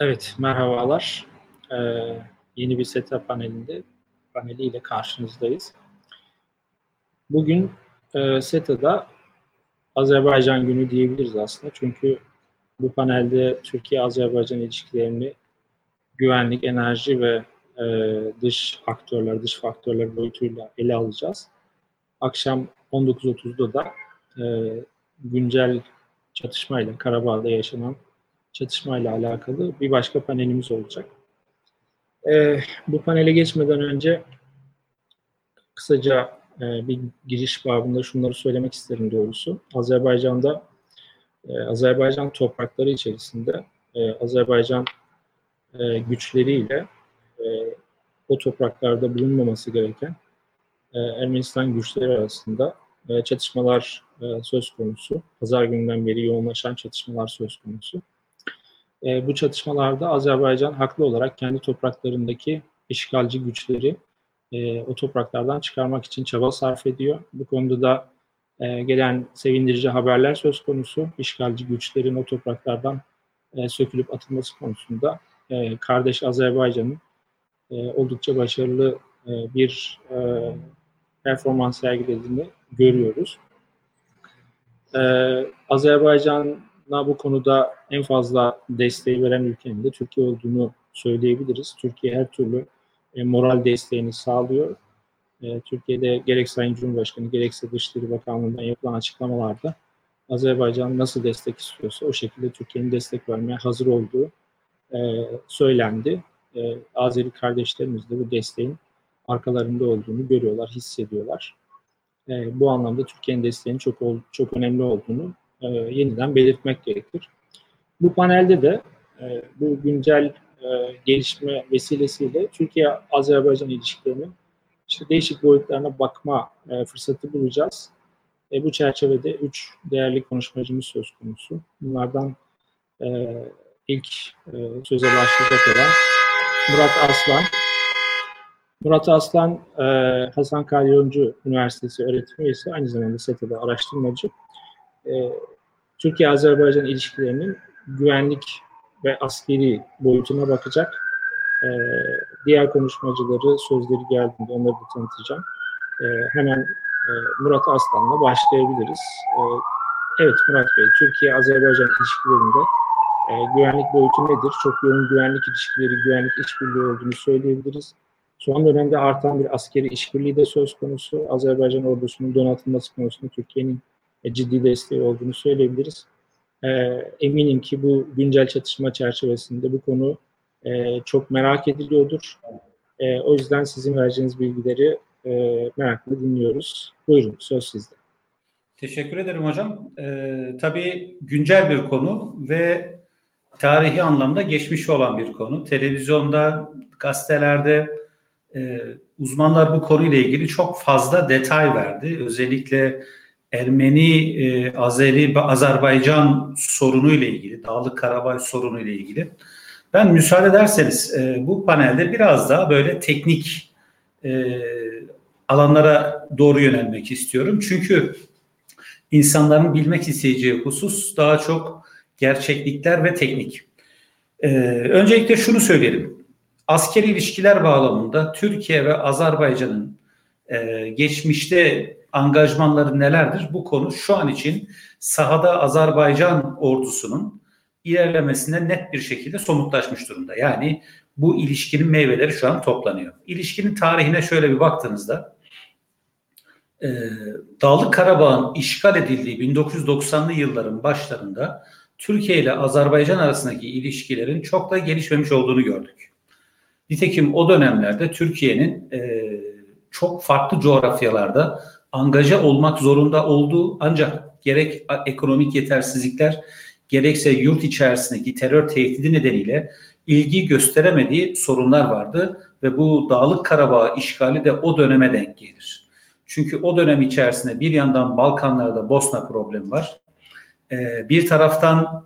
Evet, merhabalar. Ee, yeni bir SETA panelinde paneliyle karşınızdayız. Bugün e, SETA'da Azerbaycan günü diyebiliriz aslında. Çünkü bu panelde Türkiye-Azerbaycan ilişkilerini güvenlik, enerji ve e, dış aktörler, dış faktörler boyutuyla ele alacağız. Akşam 19.30'da da e, güncel çatışmayla, Karabağ'da yaşanan çatışmayla alakalı bir başka panelimiz olacak. E, bu panele geçmeden önce kısaca e, bir giriş babında şunları söylemek isterim doğrusu. Azerbaycan'da, e, Azerbaycan toprakları içerisinde e, Azerbaycan e, güçleriyle e, o topraklarda bulunmaması gereken e, Ermenistan güçleri arasında e, çatışmalar e, söz konusu. Pazar günden beri yoğunlaşan çatışmalar söz konusu. E, bu çatışmalarda Azerbaycan haklı olarak kendi topraklarındaki işgalci güçleri e, o topraklardan çıkarmak için çaba sarf ediyor. Bu konuda da e, gelen sevindirici haberler söz konusu. İşgalci güçlerin o topraklardan e, sökülüp atılması konusunda e, kardeş Azerbaycan'ın e, oldukça başarılı e, bir e, performans sergilediğini görüyoruz. E, Azerbaycan'a bu konuda en fazla desteği veren ülkenin de Türkiye olduğunu söyleyebiliriz. Türkiye her türlü e, moral desteğini sağlıyor. E, Türkiye'de gerek Sayın Cumhurbaşkanı gerekse Dışişleri Bakanlığı'ndan yapılan açıklamalarda Azerbaycan nasıl destek istiyorsa o şekilde Türkiye'nin destek vermeye hazır olduğu e, söylendi. Azeri kardeşlerimiz de bu desteğin arkalarında olduğunu görüyorlar, hissediyorlar. Bu anlamda Türkiye'nin desteğinin çok çok önemli olduğunu e, yeniden belirtmek gerekir. Bu panelde de e, bu güncel e, gelişme vesilesiyle Türkiye-Azerbaycan ilişkilerinin işte değişik boyutlarına bakma e, fırsatı bulacağız. E, bu çerçevede üç değerli konuşmacımız söz konusu. Bunlardan e, ilk e, söze başlayacak olan Murat Aslan. Murat Aslan, e, Hasan Kalyoncu Üniversitesi öğretim üyesi, aynı zamanda SETA'da araştırmacı. E, Türkiye-Azerbaycan ilişkilerinin güvenlik ve askeri boyutuna bakacak. E, diğer konuşmacıları sözleri geldiğinde onları da tanıtacağım. E, hemen e, Murat Aslan'la başlayabiliriz. E, evet Murat Bey, Türkiye-Azerbaycan ilişkilerinde e, güvenlik boyutu nedir? Çok yoğun güvenlik ilişkileri, güvenlik işbirliği olduğunu söyleyebiliriz. Son dönemde artan bir askeri işbirliği de söz konusu. Azerbaycan ordusunun donatılması konusunda Türkiye'nin ciddi desteği olduğunu söyleyebiliriz. E, eminim ki bu güncel çatışma çerçevesinde bu konu e, çok merak ediliyordur. E, o yüzden sizin vereceğiniz bilgileri e, merakla dinliyoruz. Buyurun, söz sizde. Teşekkür ederim hocam. Ee, tabii güncel bir konu ve tarihi anlamda geçmiş olan bir konu. Televizyonda, gazetelerde e, uzmanlar bu konuyla ilgili çok fazla detay verdi. Özellikle Ermeni, e, Azeri, Azerbaycan sorunu ile ilgili, Dağlık Karabağ sorunu ile ilgili. Ben müsaade ederseniz e, bu panelde biraz daha böyle teknik e, alanlara doğru yönelmek istiyorum. Çünkü insanların bilmek isteyeceği husus daha çok gerçeklikler ve teknik. Ee, öncelikle şunu söyleyelim. Askeri ilişkiler bağlamında Türkiye ve Azerbaycan'ın e, geçmişte angajmanları nelerdir? Bu konu şu an için sahada Azerbaycan ordusunun ilerlemesinde net bir şekilde somutlaşmış durumda. Yani bu ilişkinin meyveleri şu an toplanıyor. İlişkinin tarihine şöyle bir baktığınızda e, Karabağ'ın işgal edildiği 1990'lı yılların başlarında Türkiye ile Azerbaycan arasındaki ilişkilerin çok da gelişmemiş olduğunu gördük. Nitekim o dönemlerde Türkiye'nin e, çok farklı coğrafyalarda angaja olmak zorunda olduğu ancak gerek ekonomik yetersizlikler gerekse yurt içerisindeki terör tehdidi nedeniyle ilgi gösteremediği sorunlar vardı ve bu Dağlık Karabağ işgali de o döneme denk gelir. Çünkü o dönem içerisinde bir yandan Balkanlarda Bosna problemi var. Ee, bir taraftan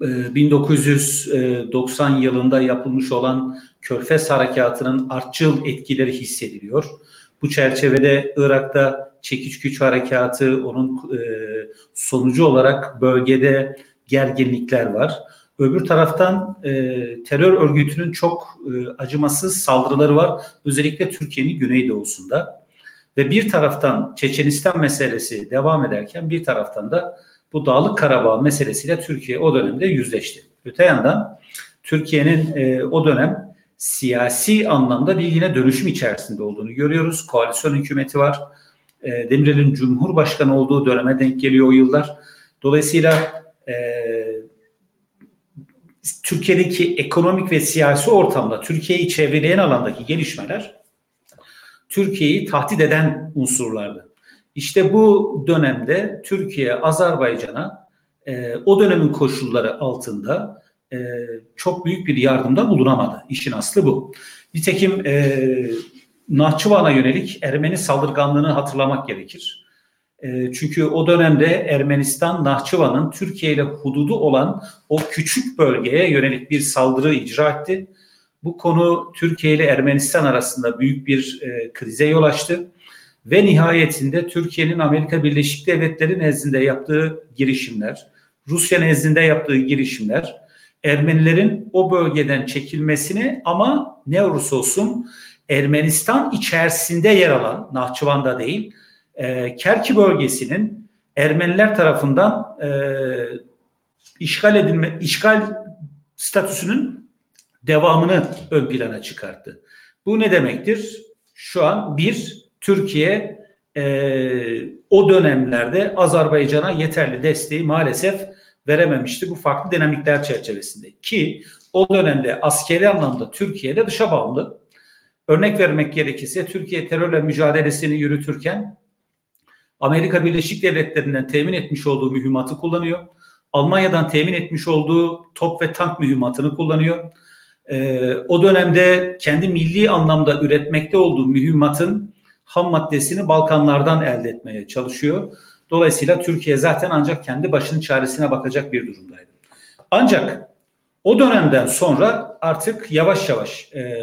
1990 e, yılında yapılmış olan Körfez Harekatı'nın artçıl etkileri hissediliyor. Bu çerçevede Irak'ta çekiç güç harekatı onun e, sonucu olarak bölgede gerginlikler var. Öbür taraftan e, terör örgütünün çok e, acımasız saldırıları var. Özellikle Türkiye'nin güneydoğusunda. Ve bir taraftan Çeçenistan meselesi devam ederken bir taraftan da bu Dağlık Karabağ meselesiyle Türkiye o dönemde yüzleşti. Öte yandan Türkiye'nin e, o dönem siyasi anlamda bir yine dönüşüm içerisinde olduğunu görüyoruz. Koalisyon hükümeti var. E, Demirel'in Cumhurbaşkanı olduğu döneme denk geliyor o yıllar. Dolayısıyla e, Türkiye'deki ekonomik ve siyasi ortamda Türkiye'yi çevreleyen alandaki gelişmeler Türkiye'yi tahdit eden unsurlardı. İşte bu dönemde Türkiye Azerbaycan'a e, o dönemin koşulları altında e, çok büyük bir yardımda bulunamadı. İşin aslı bu. Nitekim e, Nahçıvan'a yönelik Ermeni saldırganlığını hatırlamak gerekir. E, çünkü o dönemde Ermenistan Nahçıvan'ın Türkiye ile hududu olan o küçük bölgeye yönelik bir saldırı icra etti. Bu konu Türkiye ile Ermenistan arasında büyük bir e, krize yol açtı ve nihayetinde Türkiye'nin Amerika Birleşik Devletleri nezdinde yaptığı girişimler, Rusya nezdinde yaptığı girişimler Ermenilerin o bölgeden çekilmesini ama ne olursa olsun Ermenistan içerisinde yer alan Nahçıvan'da değil e, Kerki bölgesinin Ermeniler tarafından e, işgal edilme işgal statüsünün devamını ön plana çıkarttı. Bu ne demektir? Şu an bir Türkiye e, o dönemlerde Azerbaycan'a yeterli desteği maalesef verememişti bu farklı dinamikler çerçevesinde. Ki o dönemde askeri anlamda Türkiye'de dışa bağımlı. Örnek vermek gerekirse Türkiye terörle mücadelesini yürütürken Amerika Birleşik Devletleri'nden temin etmiş olduğu mühimmatı kullanıyor. Almanya'dan temin etmiş olduğu top ve tank mühimmatını kullanıyor. Ee, o dönemde kendi milli anlamda üretmekte olduğu mühimmatın ham maddesini Balkanlardan elde etmeye çalışıyor. Dolayısıyla Türkiye zaten ancak kendi başının çaresine bakacak bir durumdaydı. Ancak o dönemden sonra artık yavaş yavaş e,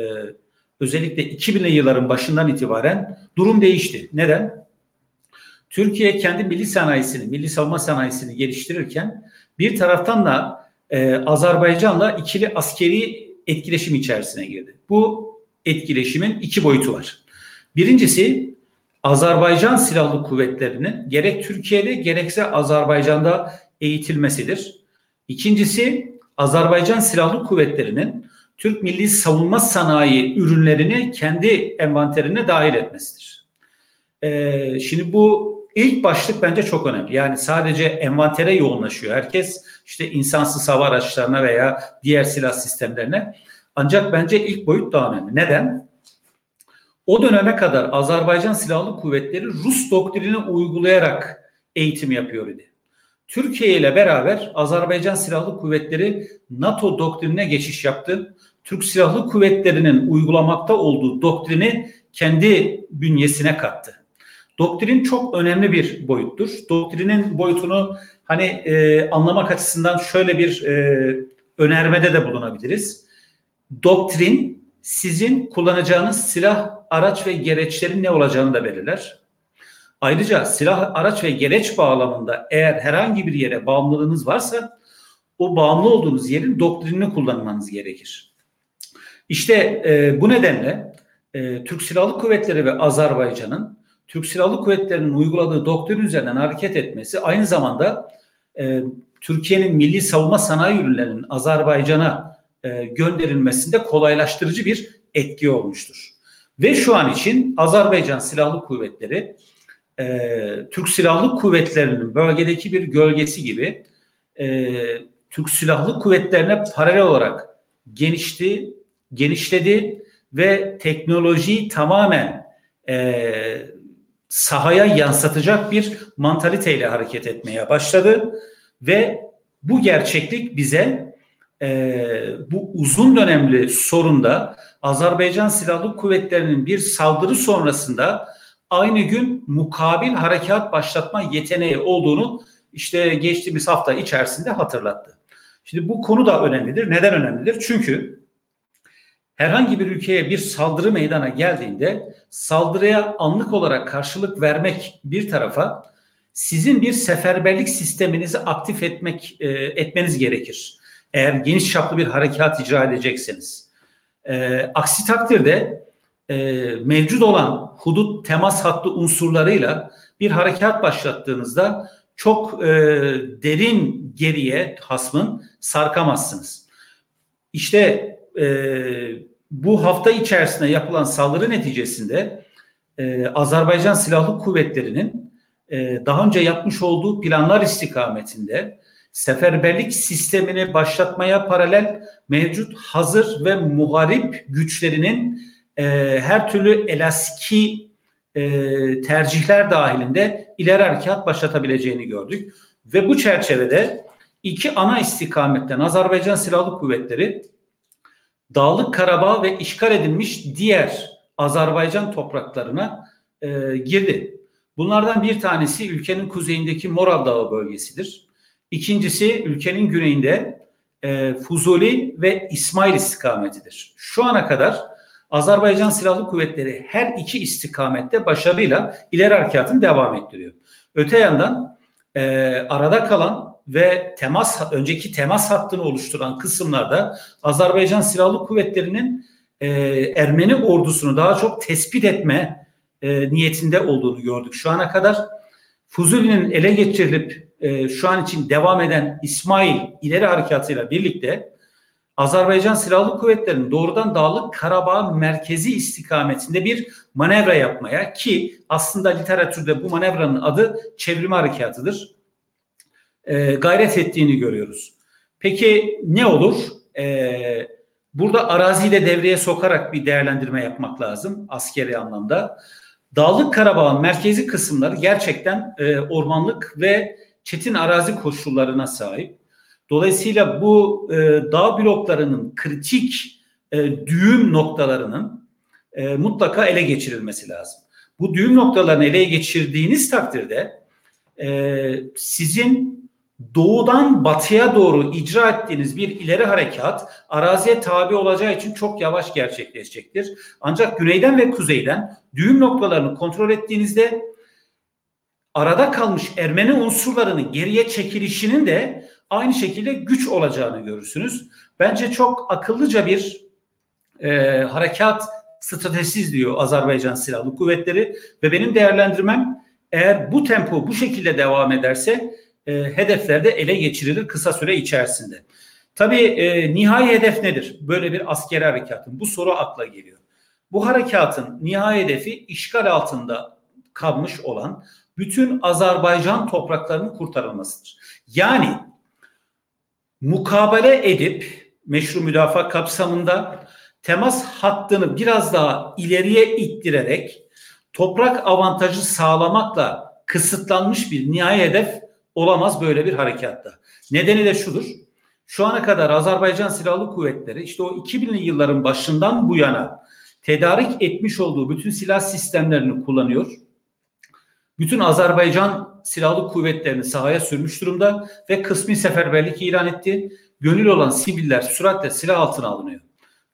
özellikle 2000'li yılların başından itibaren durum değişti. Neden? Türkiye kendi milli sanayisini, milli savunma sanayisini geliştirirken bir taraftan da e, Azerbaycan'la ikili askeri etkileşim içerisine girdi. Bu etkileşimin iki boyutu var. Birincisi Azerbaycan Silahlı Kuvvetleri'nin gerek Türkiye'de gerekse Azerbaycan'da eğitilmesidir. İkincisi Azerbaycan Silahlı Kuvvetleri'nin Türk Milli Savunma Sanayi ürünlerini kendi envanterine dahil etmesidir. Ee, şimdi bu ilk başlık bence çok önemli. Yani sadece envantere yoğunlaşıyor herkes. işte insansız hava araçlarına veya diğer silah sistemlerine. Ancak bence ilk boyut daha önemli. Neden? O döneme kadar Azerbaycan Silahlı Kuvvetleri Rus doktrini uygulayarak eğitim yapıyor idi. Türkiye ile beraber Azerbaycan Silahlı Kuvvetleri NATO doktrinine geçiş yaptı. Türk Silahlı Kuvvetleri'nin uygulamakta olduğu doktrini kendi bünyesine kattı. Doktrin çok önemli bir boyuttur. Doktrinin boyutunu hani e, anlamak açısından şöyle bir e, önermede de bulunabiliriz. Doktrin sizin kullanacağınız silah, araç ve gereçlerin ne olacağını da belirler. Ayrıca silah, araç ve gereç bağlamında eğer herhangi bir yere bağımlılığınız varsa o bağımlı olduğunuz yerin doktrinini kullanmanız gerekir. İşte e, bu nedenle e, Türk Silahlı Kuvvetleri ve Azerbaycan'ın Türk Silahlı Kuvvetleri'nin uyguladığı doktrin üzerinden hareket etmesi aynı zamanda e, Türkiye'nin milli savunma sanayi ürünlerinin Azerbaycan'a e, gönderilmesinde kolaylaştırıcı bir etki olmuştur. Ve şu an için Azerbaycan Silahlı Kuvvetleri e, Türk Silahlı Kuvvetleri'nin bölgedeki bir gölgesi gibi e, Türk Silahlı Kuvvetlerine paralel olarak genişti, genişledi ve teknolojiyi tamamen e, sahaya yansıtacak bir mantaliteyle hareket etmeye başladı. Ve bu gerçeklik bize e, bu uzun dönemli sorunda Azerbaycan Silahlı Kuvvetleri'nin bir saldırı sonrasında aynı gün mukabil harekat başlatma yeteneği olduğunu işte geçtiğimiz hafta içerisinde hatırlattı. Şimdi bu konu da önemlidir. Neden önemlidir? Çünkü herhangi bir ülkeye bir saldırı meydana geldiğinde saldırıya anlık olarak karşılık vermek bir tarafa sizin bir seferberlik sisteminizi aktif etmek e, etmeniz gerekir. Eğer geniş çaplı bir harekat icra edecekseniz. E, aksi takdirde e, mevcut olan hudut temas hattı unsurlarıyla bir harekat başlattığınızda çok e, derin geriye hasmın sarkamazsınız. İşte e, bu hafta içerisinde yapılan saldırı neticesinde e, Azerbaycan Silahlı Kuvvetleri'nin e, daha önce yapmış olduğu planlar istikametinde seferberlik sistemini başlatmaya paralel mevcut hazır ve muharip güçlerinin e, her türlü elaski e, tercihler dahilinde ileri harekat başlatabileceğini gördük. Ve bu çerçevede iki ana istikametten Azerbaycan Silahlı Kuvvetleri Dağlık Karabağ ve işgal edilmiş diğer Azerbaycan topraklarına e, girdi. Bunlardan bir tanesi ülkenin kuzeyindeki Moral Dağı bölgesidir. İkincisi ülkenin güneyinde e, Fuzuli ve İsmail istikametidir. Şu ana kadar Azerbaycan Silahlı Kuvvetleri her iki istikamette başarıyla ileri harekatını devam ettiriyor. Öte yandan e, arada kalan ve temas önceki temas hattını oluşturan kısımlarda Azerbaycan Silahlı Kuvvetleri'nin e, Ermeni ordusunu daha çok tespit etme e, niyetinde olduğunu gördük. Şu ana kadar Fuzuli'nin ele geçirilip e, şu an için devam eden İsmail ileri harekatıyla birlikte Azerbaycan Silahlı Kuvvetleri'nin doğrudan Dağlık Karabağ merkezi istikametinde bir manevra yapmaya ki aslında literatürde bu manevranın adı çevrimi harekatıdır. E, gayret ettiğini görüyoruz. Peki ne olur? E, burada araziyi de devreye sokarak bir değerlendirme yapmak lazım askeri anlamda. Dağlık Karabağ'ın merkezi kısımları gerçekten e, ormanlık ve çetin arazi koşullarına sahip. Dolayısıyla bu e, dağ bloklarının kritik e, düğüm noktalarının e, mutlaka ele geçirilmesi lazım. Bu düğüm noktalarını ele geçirdiğiniz takdirde e, sizin doğudan batıya doğru icra ettiğiniz bir ileri harekat araziye tabi olacağı için çok yavaş gerçekleşecektir. Ancak güneyden ve kuzeyden düğüm noktalarını kontrol ettiğinizde arada kalmış Ermeni unsurlarının geriye çekilişinin de aynı şekilde güç olacağını görürsünüz. Bence çok akıllıca bir e, harekat stratejisi diyor Azerbaycan Silahlı Kuvvetleri ve benim değerlendirmem eğer bu tempo bu şekilde devam ederse e, hedeflerde ele geçirilir kısa süre içerisinde. Tabii e, nihai hedef nedir? Böyle bir askeri harekatın. Bu soru akla geliyor. Bu harekatın nihai hedefi işgal altında kalmış olan bütün Azerbaycan topraklarının kurtarılmasıdır. Yani mukabele edip meşru müdafaa kapsamında temas hattını biraz daha ileriye ittirerek toprak avantajı sağlamakla kısıtlanmış bir nihai hedef olamaz böyle bir harekatta. Nedeni de şudur. Şu ana kadar Azerbaycan Silahlı Kuvvetleri işte o 2000'li yılların başından bu yana tedarik etmiş olduğu bütün silah sistemlerini kullanıyor. Bütün Azerbaycan Silahlı Kuvvetlerini sahaya sürmüş durumda ve kısmi seferberlik ilan etti. Gönül olan siviller süratle silah altına alınıyor.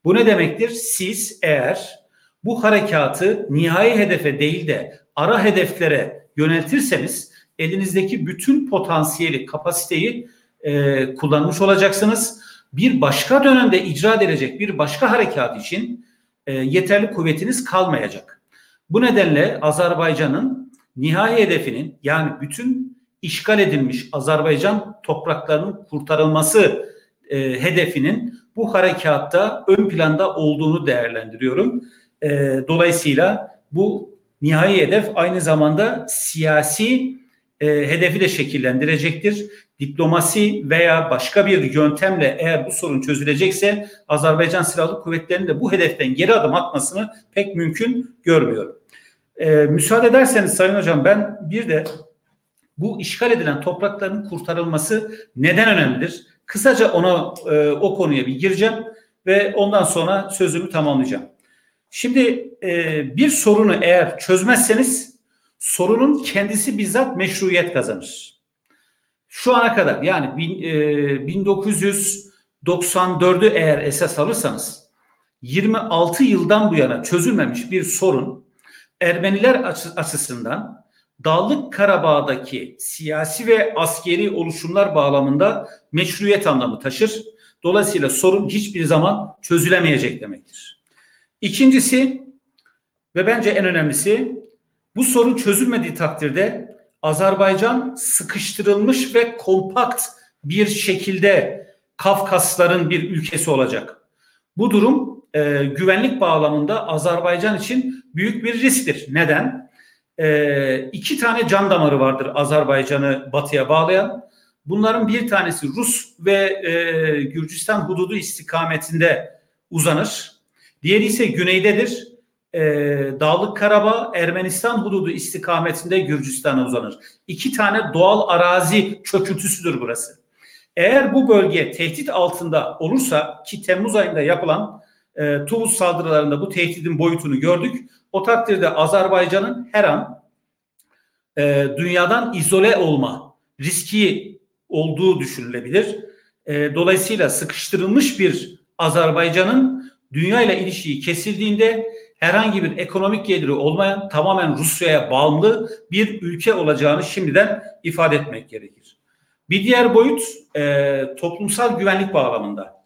Bu ne demektir? Siz eğer bu harekatı nihai hedefe değil de ara hedeflere yöneltirseniz elinizdeki bütün potansiyeli, kapasiteyi e, kullanmış olacaksınız. Bir başka dönemde icra edilecek bir başka harekat için e, yeterli kuvvetiniz kalmayacak. Bu nedenle Azerbaycan'ın nihai hedefinin yani bütün işgal edilmiş Azerbaycan topraklarının kurtarılması e, hedefinin bu harekatta ön planda olduğunu değerlendiriyorum. E, dolayısıyla bu nihai hedef aynı zamanda siyasi e, hedefi de şekillendirecektir. Diplomasi veya başka bir yöntemle eğer bu sorun çözülecekse Azerbaycan Silahlı Kuvvetleri'nin de bu hedeften geri adım atmasını pek mümkün görmüyorum. E, müsaade ederseniz Sayın Hocam ben bir de bu işgal edilen toprakların kurtarılması neden önemlidir? Kısaca ona e, o konuya bir gireceğim ve ondan sonra sözümü tamamlayacağım. Şimdi e, bir sorunu eğer çözmezseniz sorunun kendisi bizzat meşruiyet kazanır. Şu ana kadar yani bin, e, 1994'ü eğer esas alırsanız 26 yıldan bu yana çözülmemiş bir sorun Ermeniler açısından Dağlık Karabağ'daki siyasi ve askeri oluşumlar bağlamında meşruiyet anlamı taşır Dolayısıyla sorun hiçbir zaman çözülemeyecek demektir. İkincisi ve bence en önemlisi bu sorun çözülmediği takdirde Azerbaycan sıkıştırılmış ve kompakt bir şekilde Kafkasların bir ülkesi olacak. Bu durum e, güvenlik bağlamında Azerbaycan için büyük bir risktir. Neden? E, iki tane can damarı vardır Azerbaycan'ı batıya bağlayan. Bunların bir tanesi Rus ve e, Gürcistan hududu istikametinde uzanır. Diğeri ise güneydedir. E, Dağlık Karabağ Ermenistan hududu istikametinde Gürcistan'a uzanır. İki tane doğal arazi çöküntüsüdür burası. Eğer bu bölge tehdit altında olursa ki Temmuz ayında yapılan e, Tuvuz saldırılarında bu tehdidin boyutunu gördük. O takdirde Azerbaycan'ın her an e, dünyadan izole olma riski olduğu düşünülebilir. E, dolayısıyla sıkıştırılmış bir Azerbaycan'ın dünya ile ilişiği kesildiğinde herhangi bir ekonomik geliri olmayan tamamen Rusya'ya bağımlı bir ülke olacağını şimdiden ifade etmek gerekir. Bir diğer boyut e, toplumsal güvenlik bağlamında.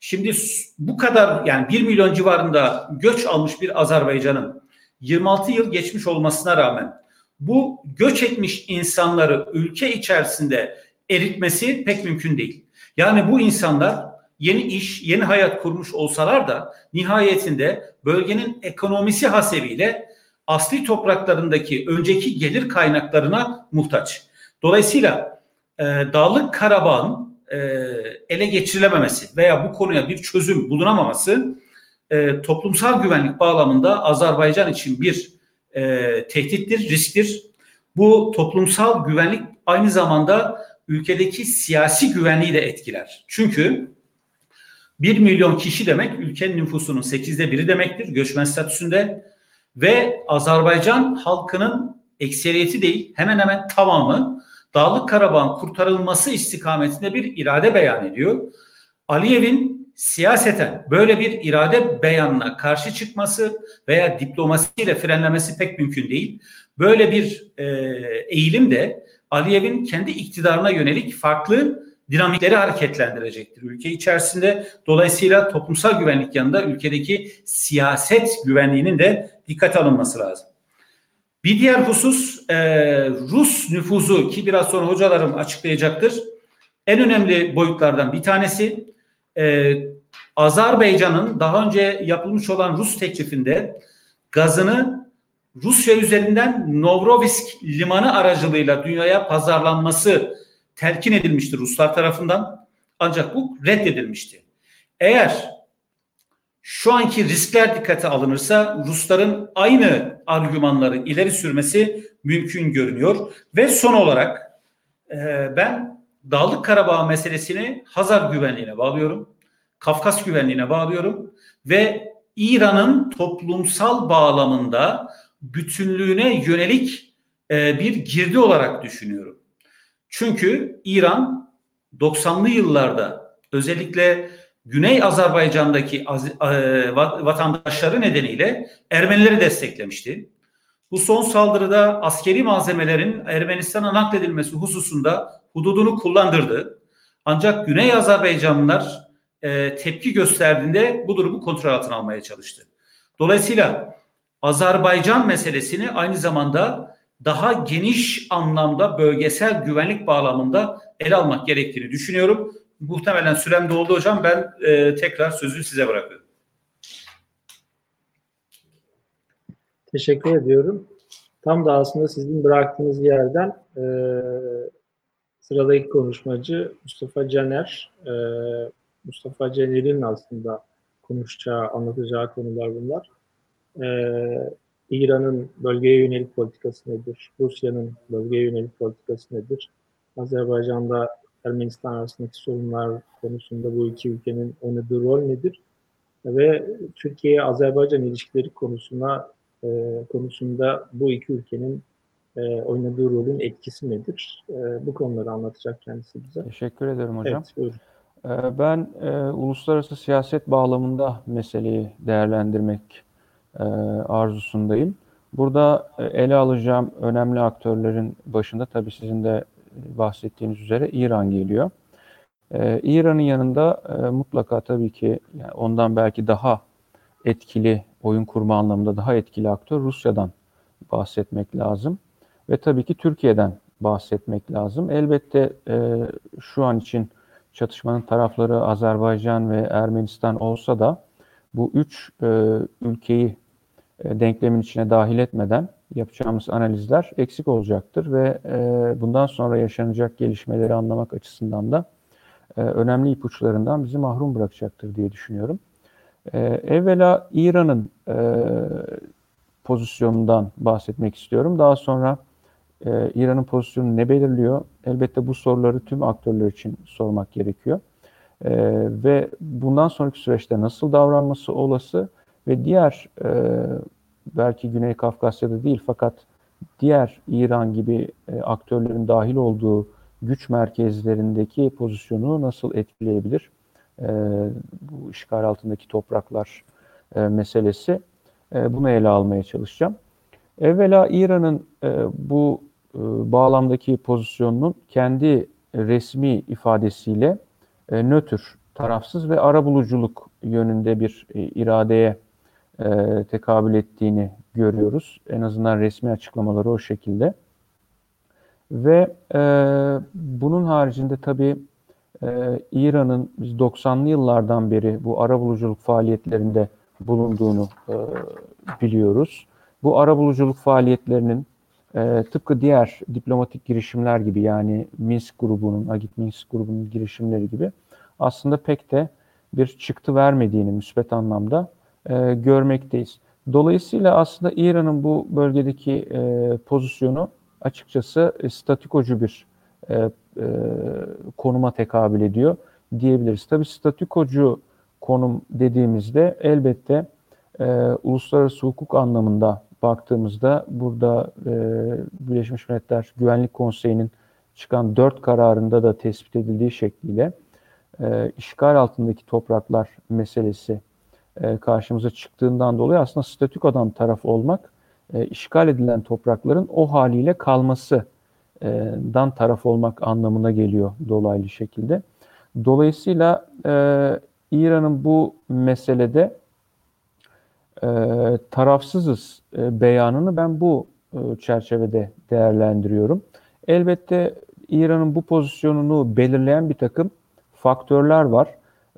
Şimdi bu kadar yani 1 milyon civarında göç almış bir Azerbaycan'ın 26 yıl geçmiş olmasına rağmen bu göç etmiş insanları ülke içerisinde eritmesi pek mümkün değil. Yani bu insanlar yeni iş, yeni hayat kurmuş olsalar da nihayetinde bölgenin ekonomisi hasebiyle asli topraklarındaki önceki gelir kaynaklarına muhtaç. Dolayısıyla e, Dağlık Karabağ'ın e, ele geçirilememesi veya bu konuya bir çözüm bulunamaması e, toplumsal güvenlik bağlamında Azerbaycan için bir e, tehdittir, risktir. Bu toplumsal güvenlik aynı zamanda ülkedeki siyasi güvenliği de etkiler. Çünkü 1 milyon kişi demek ülkenin nüfusunun 8'de biri demektir göçmen statüsünde ve Azerbaycan halkının ekseriyeti değil hemen hemen tamamı Dağlık Karabağ'ın kurtarılması istikametinde bir irade beyan ediyor. Aliyev'in siyaseten böyle bir irade beyanına karşı çıkması veya diplomasiyle frenlemesi pek mümkün değil. Böyle bir e, eğilim de Aliyev'in kendi iktidarına yönelik farklı dinamikleri hareketlendirecektir ülke içerisinde. Dolayısıyla toplumsal güvenlik yanında ülkedeki siyaset güvenliğinin de dikkate alınması lazım. Bir diğer husus e, Rus nüfuzu ki biraz sonra hocalarım açıklayacaktır. En önemli boyutlardan bir tanesi e, Azerbaycan'ın daha önce yapılmış olan Rus teklifinde gazını Rusya üzerinden Novrovisk limanı aracılığıyla dünyaya pazarlanması telkin edilmiştir Ruslar tarafından. Ancak bu reddedilmişti. Eğer şu anki riskler dikkate alınırsa Rusların aynı argümanları ileri sürmesi mümkün görünüyor. Ve son olarak e, ben Dağlık Karabağ meselesini Hazar güvenliğine bağlıyorum. Kafkas güvenliğine bağlıyorum ve İran'ın toplumsal bağlamında bütünlüğüne yönelik e, bir girdi olarak düşünüyorum. Çünkü İran 90'lı yıllarda özellikle Güney Azerbaycan'daki e, vatandaşları nedeniyle Ermenileri desteklemişti. Bu son saldırıda askeri malzemelerin Ermenistan'a nakledilmesi hususunda hududunu kullandırdı. Ancak Güney Azerbaycanlılar e, tepki gösterdiğinde bu durumu kontrol altına almaya çalıştı. Dolayısıyla Azerbaycan meselesini aynı zamanda daha geniş anlamda bölgesel güvenlik bağlamında ele almak gerektiğini düşünüyorum. Muhtemelen sürem doldu hocam. Ben e, tekrar sözü size bırakıyorum. Teşekkür ediyorum. Tam da aslında sizin bıraktığınız yerden e, sıradaki konuşmacı Mustafa Caner. E, Mustafa Caner'in aslında konuşacağı, anlatacağı konular bunlar. E, İran'ın bölgeye yönelik politikası nedir? Rusya'nın bölgeye yönelik politikası nedir? Azerbaycan'da Ermenistan arasındaki sorunlar konusunda bu iki ülkenin oynadığı rol nedir? Ve Türkiye-Azerbaycan ilişkileri konusuna e, konusunda bu iki ülkenin e, oynadığı rolün etkisi nedir? E, bu konuları anlatacak kendisi bize. Teşekkür ederim hocam. Evet, buyurun. E, ben e, uluslararası siyaset bağlamında meseleyi değerlendirmek e, arzusundayım. Burada e, ele alacağım önemli aktörlerin başında tabii sizin de bahsettiğiniz üzere İran geliyor. E, İran'ın yanında e, mutlaka tabii ki yani ondan belki daha etkili oyun kurma anlamında daha etkili aktör Rusya'dan bahsetmek lazım. Ve tabii ki Türkiye'den bahsetmek lazım. Elbette e, şu an için çatışmanın tarafları Azerbaycan ve Ermenistan olsa da bu üç e, ülkeyi e, denklemin içine dahil etmeden yapacağımız analizler eksik olacaktır ve e, bundan sonra yaşanacak gelişmeleri anlamak açısından da e, önemli ipuçlarından bizi mahrum bırakacaktır diye düşünüyorum. E, evvela İran'ın e, pozisyonundan bahsetmek istiyorum. Daha sonra e, İran'ın pozisyonu ne belirliyor? Elbette bu soruları tüm aktörler için sormak gerekiyor. E, ve bundan sonraki süreçte nasıl davranması olası ve diğer e, belki Güney Kafkasya'da değil fakat diğer İran gibi e, aktörlerin dahil olduğu güç merkezlerindeki pozisyonu nasıl etkileyebilir? E, bu işgal altındaki topraklar e, meselesi. E, bunu ele almaya çalışacağım. Evvela İran'ın e, bu e, bağlamdaki pozisyonunun kendi resmi ifadesiyle e, nötr, tarafsız ve arabuluculuk yönünde bir e, iradeye e, tekabül ettiğini görüyoruz. En azından resmi açıklamaları o şekilde. Ve e, bunun haricinde tabii e, İran'ın biz 90'lı yıllardan beri bu arabuluculuk faaliyetlerinde bulunduğunu e, biliyoruz. Bu arabuluculuk faaliyetlerinin e, tıpkı diğer diplomatik girişimler gibi yani Minsk grubunun, Agit Minsk grubunun girişimleri gibi aslında pek de bir çıktı vermediğini müsbet anlamda e, görmekteyiz. Dolayısıyla aslında İran'ın bu bölgedeki e, pozisyonu açıkçası e, statikocu bir e, e, konuma tekabül ediyor diyebiliriz. Tabii statikocu konum dediğimizde elbette e, uluslararası hukuk anlamında baktığımızda burada e, Birleşmiş Milletler Güvenlik Konseyi'nin çıkan dört kararında da tespit edildiği şekliyle e, işgal altındaki topraklar meselesi e, karşımıza çıktığından dolayı aslında statükodan taraf olmak e, işgal edilen toprakların o haliyle kalmasından taraf olmak anlamına geliyor dolaylı şekilde. Dolayısıyla e, İran'ın bu meselede e, tarafsızız e, beyanını ben bu e, çerçevede değerlendiriyorum. Elbette İran'ın bu pozisyonunu belirleyen bir takım faktörler var.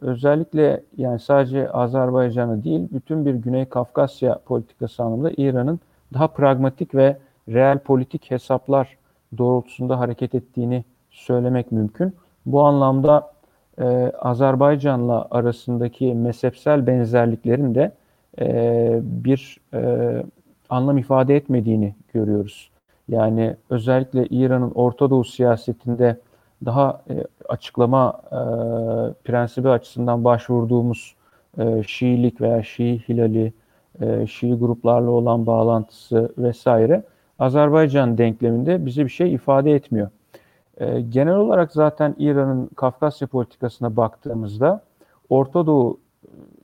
Özellikle yani sadece Azerbaycan'ı değil, bütün bir Güney Kafkasya politikası anlamında İran'ın daha pragmatik ve reel politik hesaplar doğrultusunda hareket ettiğini söylemek mümkün. Bu anlamda e, Azerbaycan'la arasındaki mezhepsel benzerliklerin de e, bir e, anlam ifade etmediğini görüyoruz. Yani özellikle İran'ın Orta Doğu siyasetinde daha e, açıklama e, prensibi açısından başvurduğumuz e, Şiilik veya Şii Hilali, e, Şii gruplarla olan bağlantısı vesaire Azerbaycan denkleminde bize bir şey ifade etmiyor. E, genel olarak zaten İran'ın Kafkasya politikasına baktığımızda Orta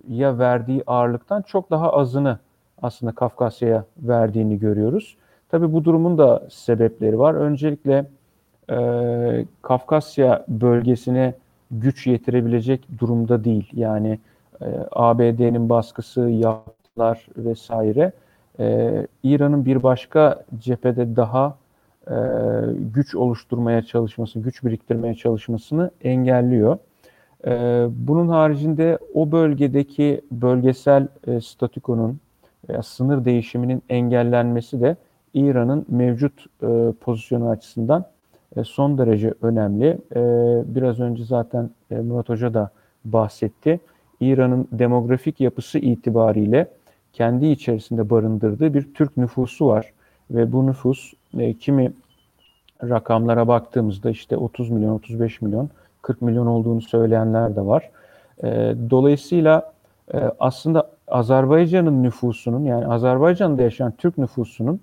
Doğu'ya verdiği ağırlıktan çok daha azını aslında Kafkasya'ya verdiğini görüyoruz. Tabi bu durumun da sebepleri var. Öncelikle e, Kafkasya bölgesine güç yetirebilecek durumda değil. Yani e, ABD'nin baskısı, yaptılar vesaire e, İran'ın bir başka cephede daha e, güç oluşturmaya çalışması, güç biriktirmeye çalışmasını engelliyor. E, bunun haricinde o bölgedeki bölgesel e, statükonun veya sınır değişiminin engellenmesi de İran'ın mevcut e, pozisyonu açısından e, son derece önemli. E, biraz önce zaten e, Murat Hoca da bahsetti. İran'ın demografik yapısı itibariyle kendi içerisinde barındırdığı bir Türk nüfusu var. Ve bu nüfus kimi rakamlara baktığımızda işte 30 milyon, 35 milyon, 40 milyon olduğunu söyleyenler de var. Dolayısıyla aslında Azerbaycan'ın nüfusunun yani Azerbaycan'da yaşayan Türk nüfusunun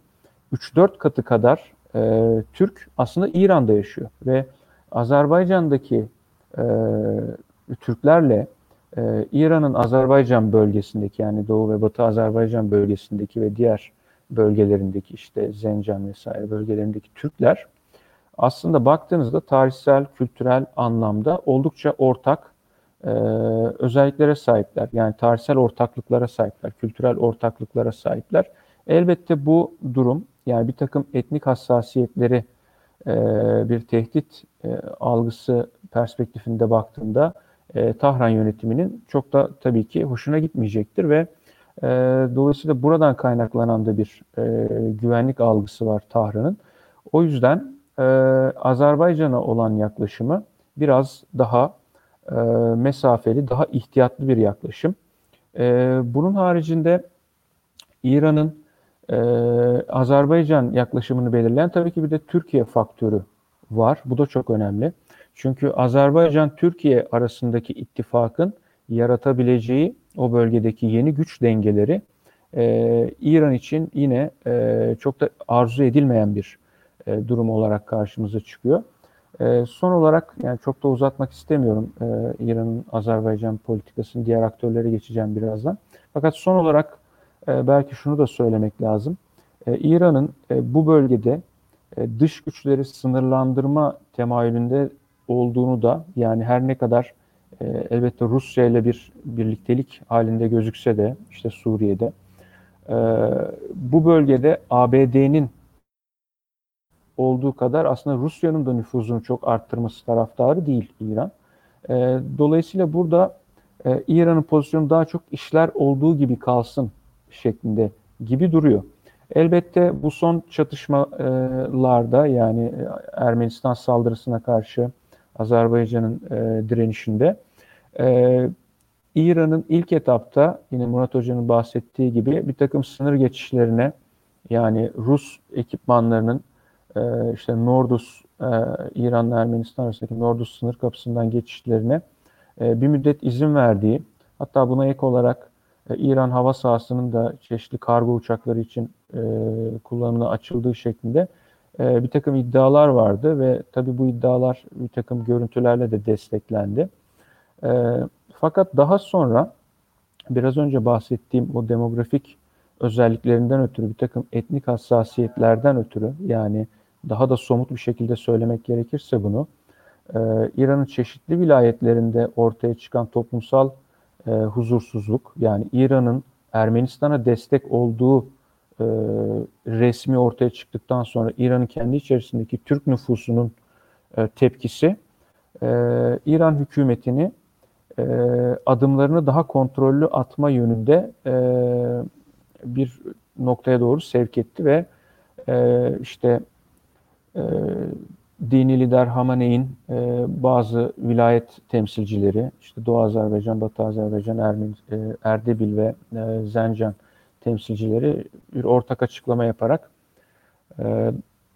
3-4 katı kadar e, Türk aslında İran'da yaşıyor ve Azerbaycan'daki e, Türklerle e, İran'ın Azerbaycan bölgesindeki yani Doğu ve Batı Azerbaycan bölgesindeki ve diğer bölgelerindeki işte Zencan vesaire bölgelerindeki Türkler aslında baktığınızda tarihsel, kültürel anlamda oldukça ortak e, özelliklere sahipler. Yani tarihsel ortaklıklara sahipler, kültürel ortaklıklara sahipler. Elbette bu durum yani bir takım etnik hassasiyetleri e, bir tehdit e, algısı perspektifinde baktığında e, Tahran yönetiminin çok da tabii ki hoşuna gitmeyecektir ve e, dolayısıyla buradan kaynaklanan da bir e, güvenlik algısı var Tahran'ın. O yüzden e, Azerbaycan'a olan yaklaşımı biraz daha e, mesafeli, daha ihtiyatlı bir yaklaşım. E, bunun haricinde İran'ın e, Azerbaycan yaklaşımını belirleyen tabii ki bir de Türkiye faktörü var. Bu da çok önemli. Çünkü Azerbaycan-Türkiye arasındaki ittifakın yaratabileceği o bölgedeki yeni güç dengeleri e, İran için yine e, çok da arzu edilmeyen bir e, durum olarak karşımıza çıkıyor. E, son olarak yani çok da uzatmak istemiyorum e, İran'ın Azerbaycan politikasını diğer aktörlere geçeceğim birazdan. Fakat son olarak e, belki şunu da söylemek lazım. İran'ın bu bölgede dış güçleri sınırlandırma temayülünde olduğunu da yani her ne kadar elbette Rusya ile bir birliktelik halinde gözükse de işte Suriye'de bu bölgede ABD'nin olduğu kadar aslında Rusya'nın da nüfuzunu çok arttırması taraftarı değil İran. E, dolayısıyla burada e, İran'ın pozisyonu daha çok işler olduğu gibi kalsın şeklinde gibi duruyor. Elbette bu son çatışmalarda yani Ermenistan saldırısına karşı Azerbaycan'ın e, direnişinde e, İran'ın ilk etapta yine Murat Hoca'nın bahsettiği gibi bir takım sınır geçişlerine yani Rus ekipmanlarının e, işte Nordus e, İran'la Ermenistan arasındaki Nordus sınır kapısından geçişlerine e, bir müddet izin verdiği hatta buna ek olarak e, İran hava sahasının da çeşitli kargo uçakları için e, kullanımına açıldığı şeklinde e, bir takım iddialar vardı ve tabii bu iddialar bir takım görüntülerle de desteklendi. E, fakat daha sonra biraz önce bahsettiğim o demografik özelliklerinden ötürü bir takım etnik hassasiyetlerden ötürü yani daha da somut bir şekilde söylemek gerekirse bunu e, İran'ın çeşitli vilayetlerinde ortaya çıkan toplumsal e, huzursuzluk yani İran'ın Ermenistan'a destek olduğu e, resmi ortaya çıktıktan sonra İran'ın kendi içerisindeki Türk nüfusunun e, tepkisi e, İran hükümetini e, adımlarını daha kontrollü atma yönünde e, bir noktaya doğru sevk etti ve e, işte e, dini lider Hamaney'in e, bazı vilayet temsilcileri, işte Doğu Azerbaycan, Batı Azerbaycan, Ermin, e, Erdebil ve e, Zencan temsilcileri bir ortak açıklama yaparak e,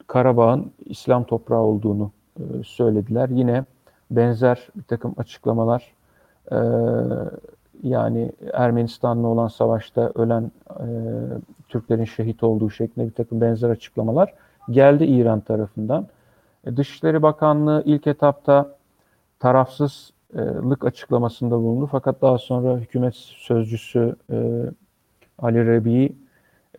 Karabağ'ın İslam toprağı olduğunu e, söylediler. Yine benzer bir takım açıklamalar e, yani Ermenistan'la olan savaşta ölen e, Türklerin şehit olduğu şeklinde bir takım benzer açıklamalar geldi İran tarafından. E, Dışişleri Bakanlığı ilk etapta tarafsızlık açıklamasında bulundu. Fakat daha sonra hükümet sözcüsü e, Ali Rebi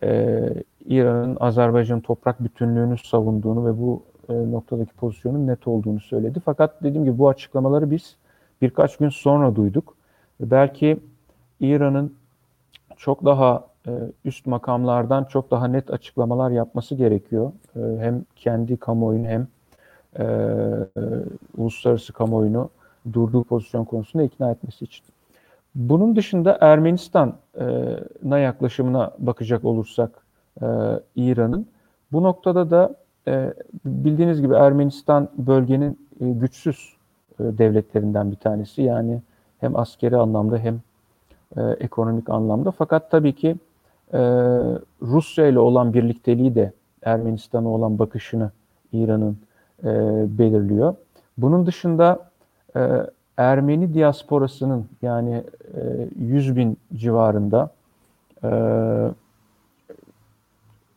e, İran'ın Azerbaycan toprak bütünlüğünü savunduğunu ve bu noktadaki pozisyonun net olduğunu söyledi. Fakat dediğim gibi bu açıklamaları biz birkaç gün sonra duyduk. Belki İran'ın çok daha üst makamlardan çok daha net açıklamalar yapması gerekiyor. Hem kendi kamuoyunu hem e, uluslararası kamuoyunu durduğu pozisyon konusunda ikna etmesi için. Bunun dışında Ermenistan'a yaklaşımına bakacak olursak e, İran'ın bu noktada da e, bildiğiniz gibi Ermenistan bölgenin e, güçsüz e, devletlerinden bir tanesi. Yani hem askeri anlamda hem e, ekonomik anlamda. Fakat tabii ki e, Rusya ile olan birlikteliği de Ermenistan'a olan bakışını İran'ın e, belirliyor. Bunun dışında e, Ermeni diasporasının yani e, 100 bin civarında e,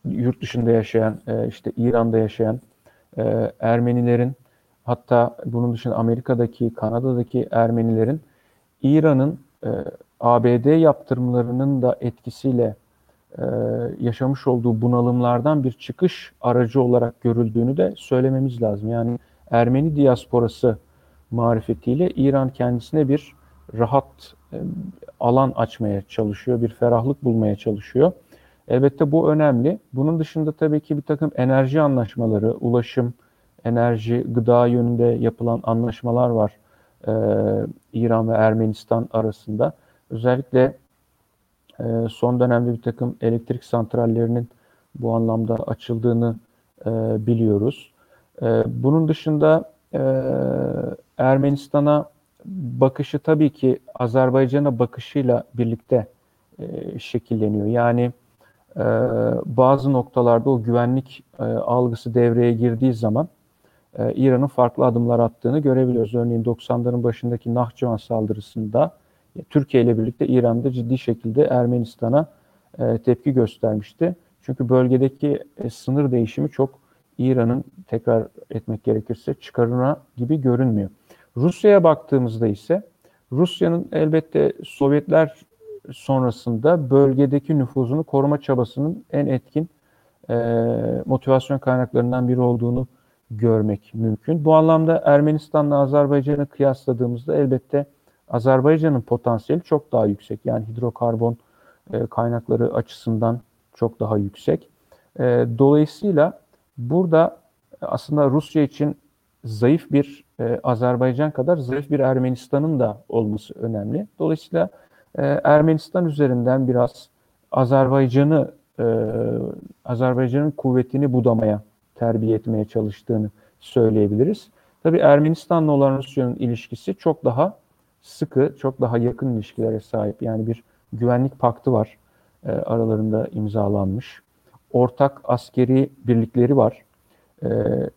yurt dışında yaşayan, e, işte İran'da yaşayan e, Ermenilerin hatta bunun dışında Amerika'daki, Kanada'daki Ermenilerin İran'ın e, ABD yaptırımlarının da etkisiyle e, yaşamış olduğu bunalımlardan bir çıkış aracı olarak görüldüğünü de söylememiz lazım. Yani Ermeni diasporası marifetiyle İran kendisine bir rahat e, alan açmaya çalışıyor, bir ferahlık bulmaya çalışıyor. Elbette bu önemli. Bunun dışında tabii ki bir takım enerji anlaşmaları, ulaşım, enerji, gıda yönünde yapılan anlaşmalar var e, İran ve Ermenistan arasında. Özellikle e, son dönemde bir takım elektrik santrallerinin bu anlamda açıldığını e, biliyoruz. E, bunun dışında e, Ermenistan'a bakışı tabii ki Azerbaycan'a bakışıyla birlikte e, şekilleniyor. Yani bazı noktalarda o güvenlik algısı devreye girdiği zaman İran'ın farklı adımlar attığını görebiliyoruz. Örneğin 90'ların başındaki Nahçıvan saldırısında Türkiye ile birlikte İran'da ciddi şekilde Ermenistan'a e, tepki göstermişti. Çünkü bölgedeki e, sınır değişimi çok İran'ın tekrar etmek gerekirse çıkarına gibi görünmüyor. Rusya'ya baktığımızda ise Rusya'nın elbette Sovyetler sonrasında bölgedeki nüfuzunu koruma çabasının en etkin e, motivasyon kaynaklarından biri olduğunu görmek mümkün. Bu anlamda Ermenistan'la Azerbaycan'ı kıyasladığımızda elbette Azerbaycan'ın potansiyeli çok daha yüksek. Yani hidrokarbon e, kaynakları açısından çok daha yüksek. E, dolayısıyla burada aslında Rusya için zayıf bir e, Azerbaycan kadar zayıf bir Ermenistan'ın da olması önemli. Dolayısıyla e, Ermenistan üzerinden biraz Azerbaycan'ı e, Azerbaycan'ın kuvvetini budamaya, terbiye etmeye çalıştığını söyleyebiliriz. Tabii Ermenistan'la olan Rusya'nın ilişkisi çok daha sıkı, çok daha yakın ilişkilere sahip. Yani bir güvenlik paktı var e, aralarında imzalanmış. Ortak askeri birlikleri var. E,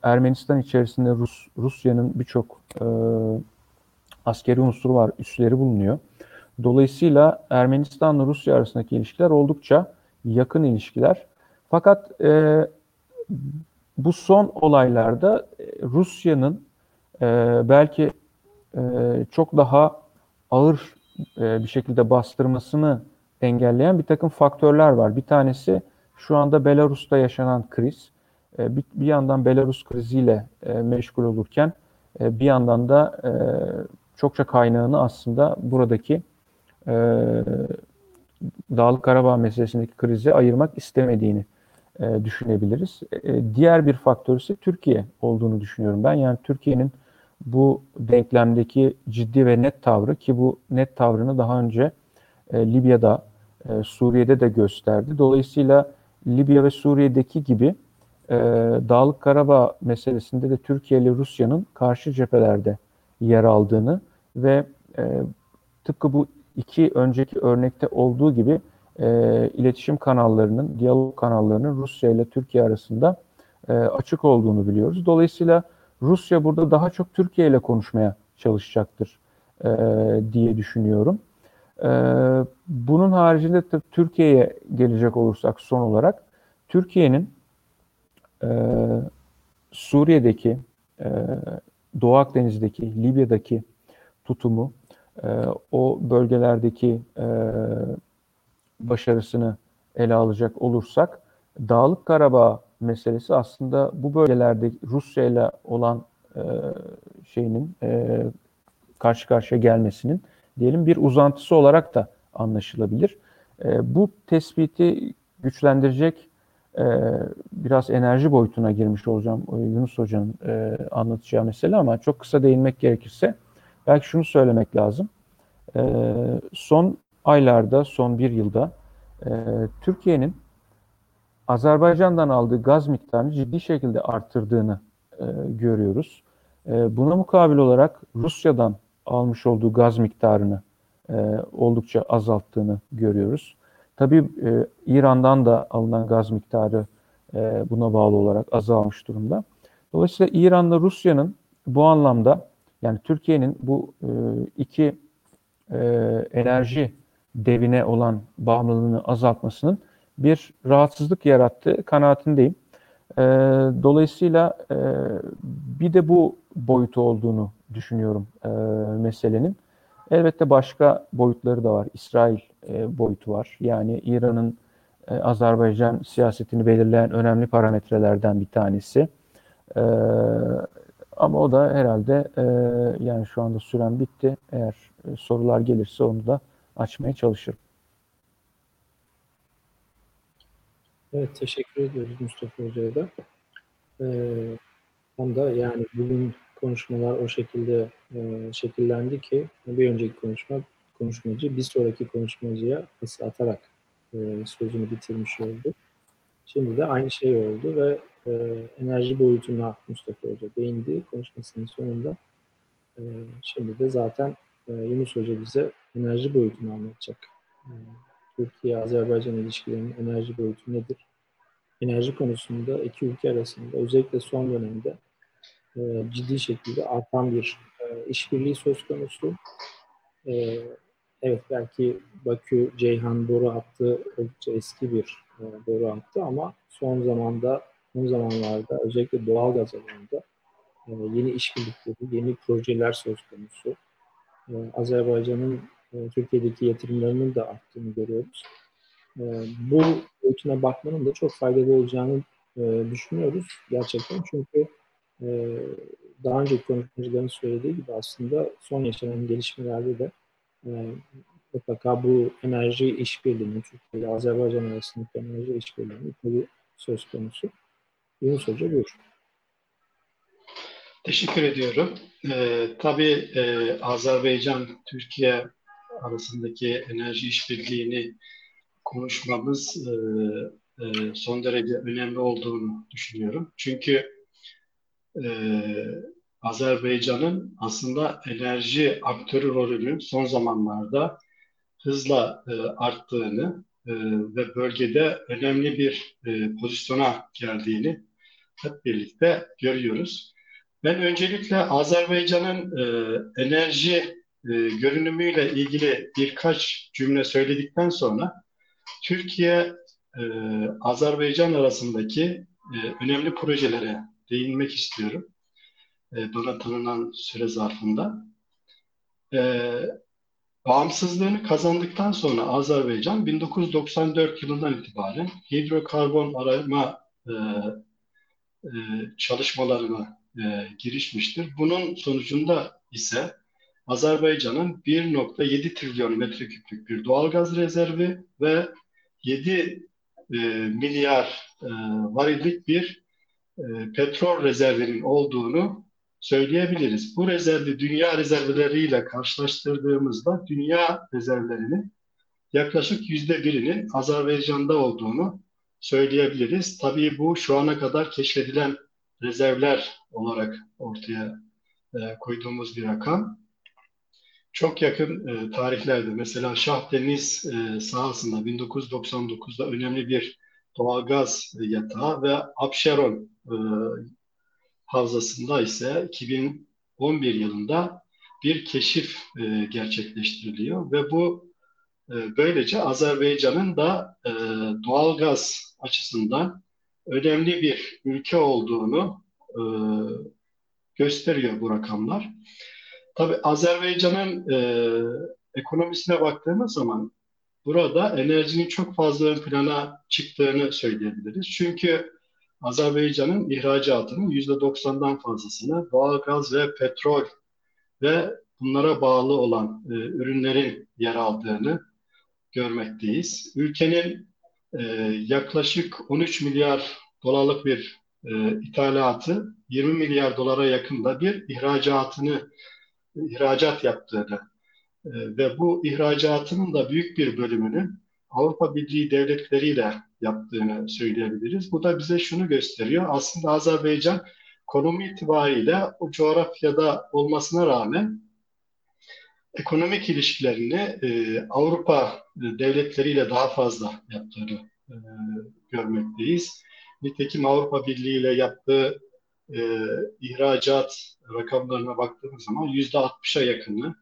Ermenistan içerisinde Rus Rusya'nın birçok e, askeri unsuru var, üsleri bulunuyor. Dolayısıyla Ermenistan'la Rusya arasındaki ilişkiler oldukça yakın ilişkiler. Fakat e, bu son olaylarda e, Rusya'nın e, belki çok daha ağır bir şekilde bastırmasını engelleyen bir takım faktörler var. Bir tanesi şu anda Belarus'ta yaşanan kriz. Bir, yandan Belarus kriziyle meşgul olurken bir yandan da çokça kaynağını aslında buradaki Dağlık Karabağ meselesindeki krize ayırmak istemediğini düşünebiliriz. Diğer bir faktör ise Türkiye olduğunu düşünüyorum ben. Yani Türkiye'nin bu denklemdeki ciddi ve net tavrı ki bu net tavrını daha önce e, Libya'da, e, Suriye'de de gösterdi. Dolayısıyla Libya ve Suriye'deki gibi e, Dağlık Karabağ meselesinde de Türkiye ile Rusya'nın karşı cephelerde yer aldığını ve e, tıpkı bu iki önceki örnekte olduğu gibi e, iletişim kanallarının, diyalog kanallarının Rusya ile Türkiye arasında e, açık olduğunu biliyoruz. Dolayısıyla Rusya burada daha çok Türkiye ile konuşmaya çalışacaktır e, diye düşünüyorum. E, bunun haricinde Türkiye'ye gelecek olursak son olarak Türkiye'nin e, Suriye'deki, e, Doğu Akdeniz'deki, Libya'daki tutumu, e, o bölgelerdeki e, başarısını ele alacak olursak, Dağlık Karabağ meselesi aslında bu bölgelerde Rusya ile olan e, şeyinin e, karşı karşıya gelmesinin diyelim bir uzantısı olarak da anlaşılabilir. E, bu tespiti güçlendirecek e, biraz enerji boyutuna girmiş olacağım Yunus Hoca'nın e, anlatacağı mesele ama çok kısa değinmek gerekirse belki şunu söylemek lazım. E, son aylarda, son bir yılda e, Türkiye'nin Azerbaycan'dan aldığı gaz miktarını ciddi şekilde arttırdığını e, görüyoruz. E, buna mukabil olarak Rusya'dan almış olduğu gaz miktarını e, oldukça azalttığını görüyoruz. Tabii e, İran'dan da alınan gaz miktarı e, buna bağlı olarak azalmış durumda. Dolayısıyla İran'la Rusya'nın bu anlamda yani Türkiye'nin bu e, iki e, enerji devine olan bağımlılığını azaltmasının bir rahatsızlık yarattığı kanaatindeyim. E, dolayısıyla e, bir de bu boyutu olduğunu düşünüyorum e, meselenin. Elbette başka boyutları da var. İsrail e, boyutu var. Yani İran'ın e, Azerbaycan siyasetini belirleyen önemli parametrelerden bir tanesi. E, ama o da herhalde e, yani şu anda süren bitti. Eğer e, sorular gelirse onu da açmaya çalışırım. Evet, teşekkür ediyoruz Mustafa Hoca'ya da. Ee, onda yani bugün konuşmalar o şekilde e, şekillendi ki bir önceki konuşma konuşmacı bir sonraki konuşmacıya pas atarak e, sözünü bitirmiş oldu. Şimdi de aynı şey oldu ve e, enerji boyutuna Mustafa Hoca değindi konuşmasının sonunda. E, şimdi de zaten e, Yunus Hoca bize enerji boyutunu anlatacak. E, Türkiye-Azerbaycan ilişkilerinin enerji boyutu nedir? Enerji konusunda iki ülke arasında özellikle son dönemde e, ciddi şekilde artan bir e, işbirliği söz konusu. E, evet belki Bakü Ceyhan boru hattı oldukça eski bir e, boru hattı ama son zamanda son zamanlarda özellikle doğal gaz alanında e, yeni işbirlikleri, yeni projeler söz konusu. E, Azerbaycan'ın Türkiye'deki yatırımlarının da arttığını görüyoruz. E, bu boyutuna bakmanın da çok faydalı olacağını e, düşünüyoruz gerçekten. Çünkü e, daha önce konuşmacıların söylediği gibi aslında son yaşanan gelişmelerde de e, mutlaka bu enerji işbirliğinin Türkiye ile Azerbaycan arasındaki enerji işbirliğinin tabii söz konusu. Yunus Hoca buyur. Teşekkür ediyorum. Ee, tabii e, Azerbaycan-Türkiye arasındaki enerji işbirliğini konuşmamız e, e, son derece önemli olduğunu düşünüyorum. Çünkü e, Azerbaycan'ın aslında enerji aktörü rolünün son zamanlarda hızla arttığını ve bölgede önemli bir e, pozisyona geldiğini hep birlikte görüyoruz. Ben öncelikle Azerbaycan'ın e, enerji e, görünümüyle ilgili birkaç cümle söyledikten sonra Türkiye e, Azerbaycan arasındaki e, önemli projelere değinmek istiyorum. E, bana tanınan süre zarfında. E, bağımsızlığını kazandıktan sonra Azerbaycan 1994 yılından itibaren hidrokarbon arama e, e, çalışmalarına e, girişmiştir. Bunun sonucunda ise Azerbaycan'ın 1.7 trilyon metreküplük bir doğalgaz rezervi ve 7 e, milyar e, varillik bir e, petrol rezervinin olduğunu söyleyebiliriz. Bu rezervi dünya rezervleriyle karşılaştırdığımızda dünya rezervlerinin yaklaşık yüzde birinin Azerbaycan'da olduğunu söyleyebiliriz. Tabii bu şu ana kadar keşfedilen rezervler olarak ortaya e, koyduğumuz bir rakam. Çok yakın e, tarihlerde mesela Şah Deniz e, sahasında 1999'da önemli bir doğalgaz yatağı ve Abşeron e, havzasında ise 2011 yılında bir keşif e, gerçekleştiriliyor ve bu e, böylece Azerbaycan'ın da e, doğalgaz açısından önemli bir ülke olduğunu e, gösteriyor bu rakamlar. Tabi Azerbaycan'ın e, ekonomisine baktığımız zaman burada enerjinin çok fazla ön plana çıktığını söyleyebiliriz. Çünkü Azerbaycan'ın ihracatının %90'dan fazlasını doğal gaz ve petrol ve bunlara bağlı olan e, ürünlerin yer aldığını görmekteyiz. Ülkenin e, yaklaşık 13 milyar dolarlık bir e, ithalatı 20 milyar dolara yakında bir ihracatını ihracat yaptığını e, ve bu ihracatının da büyük bir bölümünü Avrupa Birliği devletleriyle yaptığını söyleyebiliriz. Bu da bize şunu gösteriyor. Aslında Azerbaycan konum itibariyle o coğrafyada olmasına rağmen ekonomik ilişkilerini e, Avrupa devletleriyle daha fazla yaptığını e, görmekteyiz. Nitekim Avrupa Birliği ile yaptığı e, ihracat rakamlarına baktığımız zaman yüzde 60'a yakını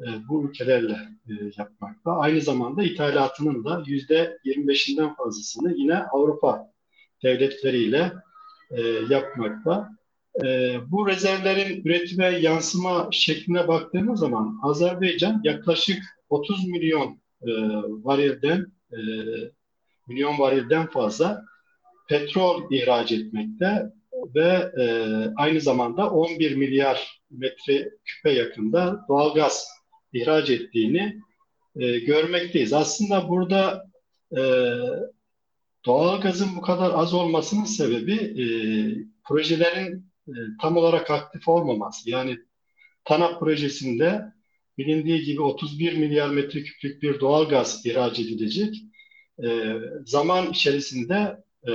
e, bu ülkelerle e, yapmakta. Aynı zamanda ithalatının da yüzde 25'inden fazlasını yine Avrupa devletleriyle e, yapmakta. E, bu rezervlerin üretime yansıma şekline baktığımız zaman Azerbaycan yaklaşık 30 milyon e, varilden e, milyon varilden fazla petrol ihraç etmekte ve e, aynı zamanda 11 milyar metre küpe yakında doğalgaz ihraç ettiğini e, görmekteyiz. Aslında burada e, doğalgazın bu kadar az olmasının sebebi e, projelerin e, tam olarak aktif olmaması. Yani TANAP projesinde bilindiği gibi 31 milyar metreküplük bir doğalgaz ihraç edilecek. E, zaman içerisinde e,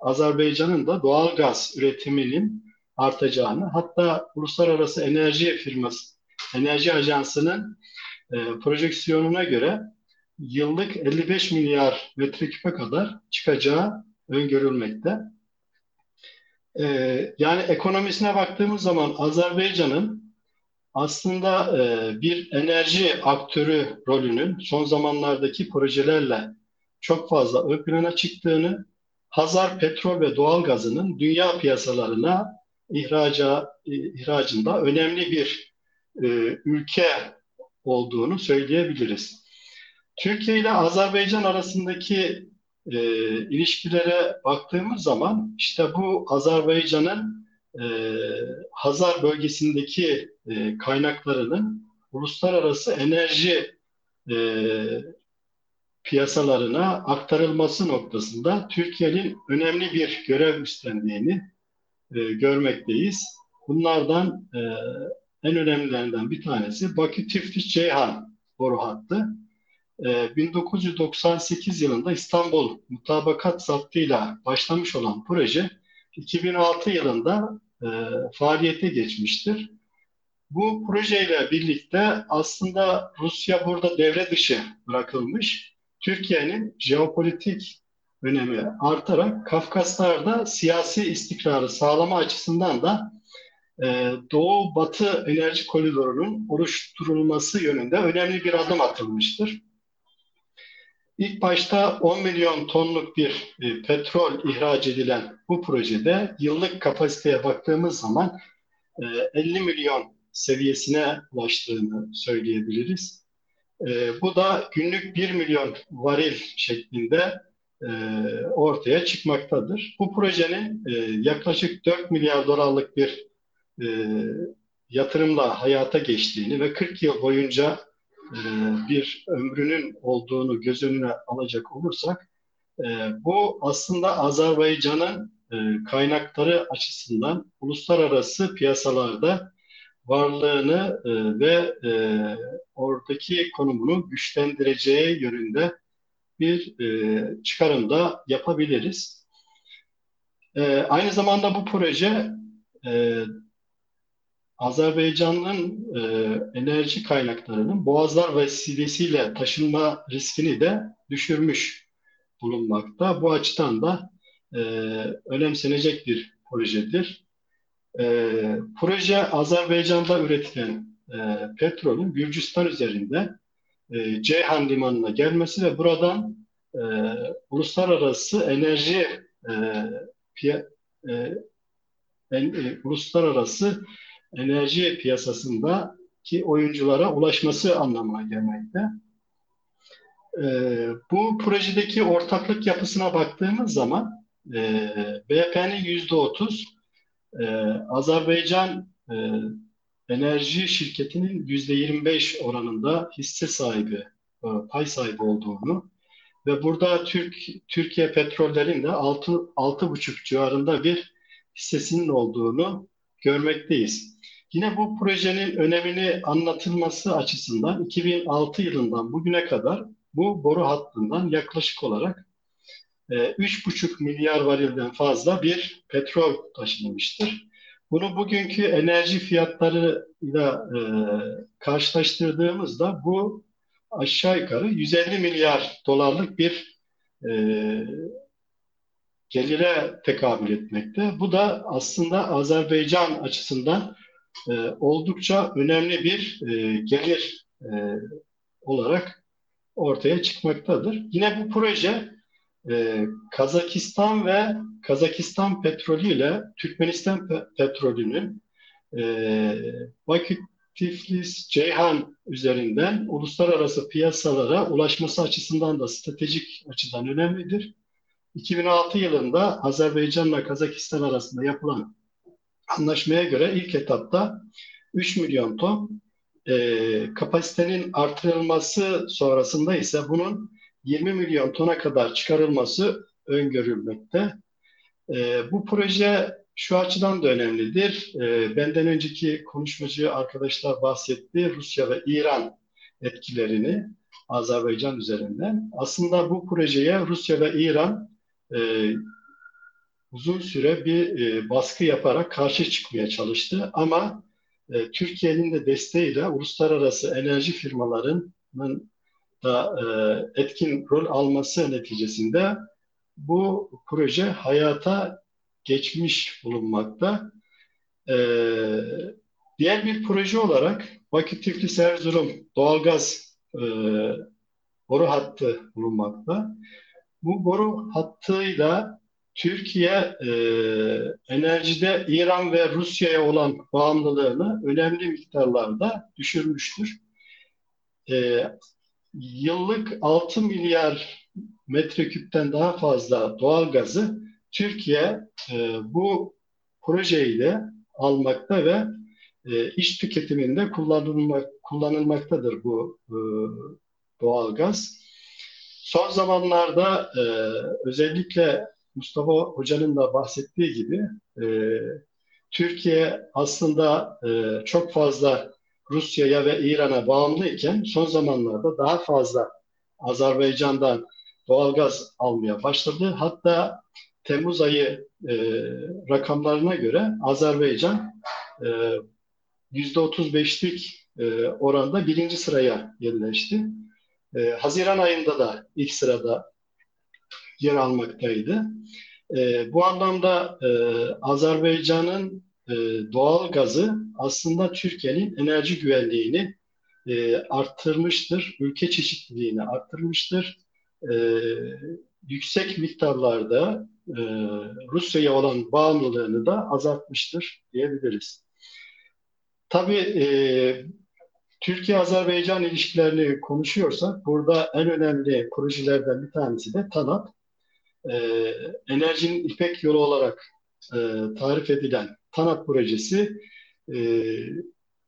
Azerbaycan'ın da doğalgaz üretiminin artacağını, hatta Uluslararası Enerji Firması, Enerji Ajansı'nın e, projeksiyonuna göre yıllık 55 milyar metreküpe kadar çıkacağı öngörülmekte. E, yani ekonomisine baktığımız zaman Azerbaycan'ın aslında e, bir enerji aktörü rolünün son zamanlardaki projelerle çok fazla ön plana çıktığını, Hazar petrol ve doğal gazının dünya piyasalarına ihraca, ihracında önemli bir e, ülke olduğunu söyleyebiliriz. Türkiye ile Azerbaycan arasındaki e, ilişkilere baktığımız zaman işte bu Azerbaycan'ın e, Hazar bölgesindeki e, kaynaklarının uluslararası enerji e, piyasalarına aktarılması noktasında Türkiye'nin önemli bir görev üstlendiğini e, görmekteyiz. Bunlardan e, en önemlilerinden bir tanesi Bakü Tiflis Ceyhan boru hattı. E, 1998 yılında İstanbul Mutabakat Zaptı'yla başlamış olan proje 2006 yılında e, faaliyete geçmiştir. Bu projeyle birlikte aslında Rusya burada devre dışı bırakılmış. Türkiye'nin jeopolitik önemi artarak Kafkaslar'da siyasi istikrarı sağlama açısından da e, Doğu-Batı enerji koridorunun oluşturulması yönünde önemli bir adım atılmıştır. İlk başta 10 milyon tonluk bir e, petrol ihraç edilen bu projede yıllık kapasiteye baktığımız zaman e, 50 milyon seviyesine ulaştığını söyleyebiliriz. E, bu da günlük 1 milyon varil şeklinde e, ortaya çıkmaktadır. Bu projenin e, yaklaşık 4 milyar dolarlık bir e, yatırımla hayata geçtiğini ve 40 yıl boyunca e, bir ömrünün olduğunu göz önüne alacak olursak e, bu aslında Azerbaycan'ın e, kaynakları açısından uluslararası piyasalarda varlığını e, ve e, oradaki konumunu güçlendireceği yönünde bir e, çıkarımda yapabiliriz. E, aynı zamanda bu proje e, Azerbaycan'ın e, enerji kaynaklarının boğazlar vesilesiyle taşınma riskini de düşürmüş bulunmakta. Bu açıdan da e, önemsenecek bir projedir. E, proje Azerbaycan'da üretilen e, petrolün Gürcistan üzerinde e, Ceyhan Limanı'na gelmesi ve buradan e, uluslararası enerji e, piya, e, en, e, uluslararası enerji piyasasındaki oyunculara ulaşması anlamına gelmekte. E, bu projedeki ortaklık yapısına baktığımız zaman e, BP'nin yüzde otuz, e, Azerbaycan e, enerji şirketinin yüzde 25 oranında hisse sahibi, e, pay sahibi olduğunu ve burada Türk Türkiye Petroller'in de 6 6,5 civarında bir hissesinin olduğunu görmekteyiz. Yine bu projenin önemini anlatılması açısından 2006 yılından bugüne kadar bu boru hattından yaklaşık olarak 3,5 e, milyar varilden fazla bir petrol taşınmıştır. Bunu bugünkü enerji fiyatlarıyla e, karşılaştırdığımızda bu aşağı yukarı 150 milyar dolarlık bir e, gelire tekabül etmekte. Bu da aslında Azerbaycan açısından e, oldukça önemli bir e, gelir e, olarak ortaya çıkmaktadır. Yine bu proje e, Kazakistan ve Kazakistan petrolü ile Türkmenistan pe petrolünün e, Bakü Tiflis, Ceyhan üzerinden uluslararası piyasalara ulaşması açısından da stratejik açıdan önemlidir. 2006 yılında Azerbaycan'la Kazakistan arasında yapılan anlaşmaya göre ilk etapta 3 milyon ton e, kapasitenin artırılması sonrasında ise bunun 20 milyon tona kadar çıkarılması öngörülmekte. E, bu proje şu açıdan da önemlidir. E, benden önceki konuşmacı arkadaşlar bahsetti Rusya ve İran etkilerini Azerbaycan üzerinden. Aslında bu projeye Rusya ve İran e, uzun süre bir e, baskı yaparak karşı çıkmaya çalıştı. Ama e, Türkiye'nin de desteğiyle uluslararası enerji firmalarının da e, etkin rol alması neticesinde bu proje hayata geçmiş bulunmakta. E, diğer bir proje olarak Bakü Tiflis Erzurum doğalgaz e, boru hattı bulunmakta. Bu boru hattıyla Türkiye e, enerjide İran ve Rusya'ya olan bağımlılığını önemli miktarlarda düşürmüştür. E, yıllık 6 milyar metreküpten daha fazla doğal gazı Türkiye e, bu projeyle almakta ve e, iş tüketiminde kullanılmak, kullanılmaktadır bu e, doğal gaz. Son zamanlarda e, özellikle Mustafa Hoca'nın da bahsettiği gibi e, Türkiye aslında e, çok fazla Rusya'ya ve İran'a bağımlıyken son zamanlarda daha fazla Azerbaycan'dan doğalgaz almaya başladı. Hatta Temmuz ayı e, rakamlarına göre Azerbaycan e, %35'lik e, oranda birinci sıraya yerleşti. E, Haziran ayında da ilk sırada yer almaktaydı. E, bu anlamda e, Azerbaycan'ın e, doğal gazı aslında Türkiye'nin enerji güvenliğini e, arttırmıştır, ülke çeşitliliğini arttırmıştır. E, yüksek miktarlarda e, Rusya'ya olan bağımlılığını da azaltmıştır diyebiliriz. Tabii Türkiye-Azerbaycan ilişkilerini konuşuyorsak burada en önemli projelerden bir tanesi de TANAP. E, enerjinin İpek yolu olarak e, tarif edilen TANAP projesi e,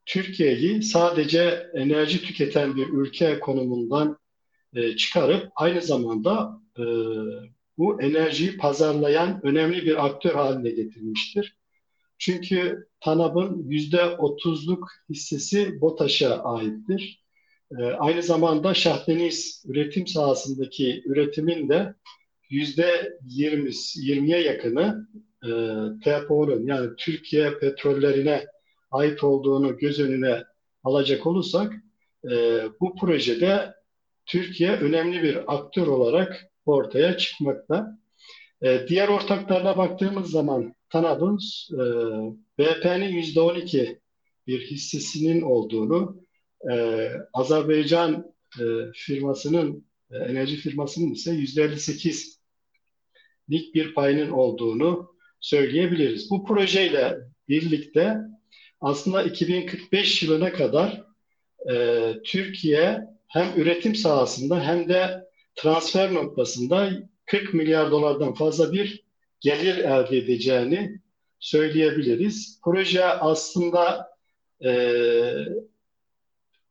Türkiye'yi sadece enerji tüketen bir ülke konumundan e, çıkarıp aynı zamanda e, bu enerjiyi pazarlayan önemli bir aktör haline getirmiştir. Çünkü TANAP'ın yüzde otuzluk hissesi BOTAŞ'a aittir. E, aynı zamanda Şahdeniz üretim sahasındaki üretimin de yüzde yirmiye yakını e, TPO'nun yani Türkiye petrollerine ait olduğunu göz önüne alacak olursak e, bu projede Türkiye önemli bir aktör olarak ortaya çıkmakta. E, diğer ortaklarına baktığımız zaman TANAP'ın e, BP'nin %12 bir hissesinin olduğunu, e, Azerbaycan e, firmasının, e, enerji firmasının ise %58'lik bir payının olduğunu söyleyebiliriz. Bu projeyle birlikte aslında 2045 yılına kadar e, Türkiye hem üretim sahasında hem de transfer noktasında 40 milyar dolardan fazla bir gelir elde edeceğini söyleyebiliriz. Proje aslında e,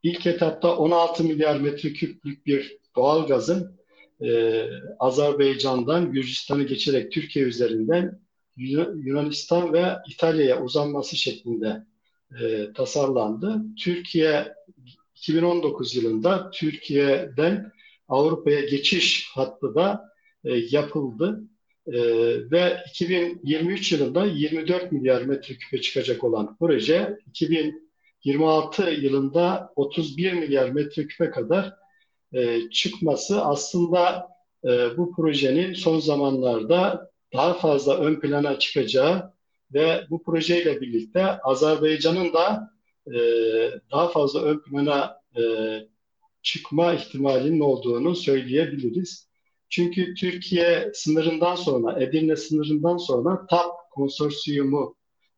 ilk etapta 16 milyar metreküplük bir doğal gazın e, Azerbaycan'dan Gürcistan'ı geçerek Türkiye üzerinden Yunanistan ve İtalya'ya uzanması şeklinde e, tasarlandı. Türkiye 2019 yılında Türkiye'den Avrupa'ya geçiş hattı da e, yapıldı. E, ve 2023 yılında 24 milyar metreküpe çıkacak olan proje 2026 yılında 31 milyar metreküpe kadar e, çıkması aslında e, bu projenin son zamanlarda daha fazla ön plana çıkacağı ve bu projeyle birlikte Azerbaycan'ın da e, daha fazla ön plana e, çıkma ihtimalinin olduğunu söyleyebiliriz. Çünkü Türkiye sınırından sonra, Edirne sınırından sonra TAP konsorsiyumu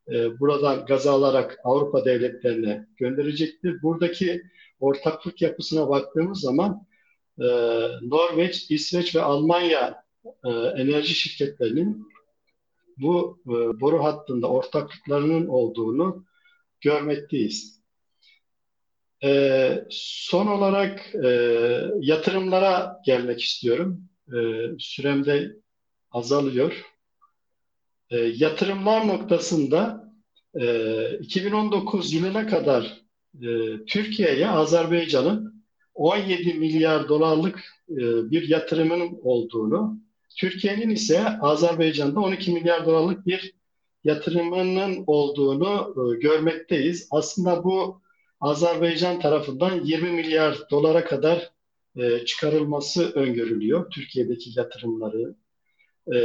e, buradan gaz alarak Avrupa devletlerine gönderecektir. Buradaki ortaklık yapısına baktığımız zaman e, Norveç, İsveç ve Almanya e, enerji şirketlerinin bu e, boru hattında ortaklıklarının olduğunu görmekteyiz. E, son olarak e, yatırımlara gelmek istiyorum. E, sürem azalıyor. E, yatırımlar noktasında e, 2019 yılına kadar e, Türkiye'ye Azerbaycan'ın 17 milyar dolarlık e, bir yatırımının olduğunu, Türkiye'nin ise Azerbaycan'da 12 milyar dolarlık bir yatırımının olduğunu e, görmekteyiz. Aslında bu Azerbaycan tarafından 20 milyar dolara kadar e, çıkarılması öngörülüyor Türkiye'deki yatırımları. E,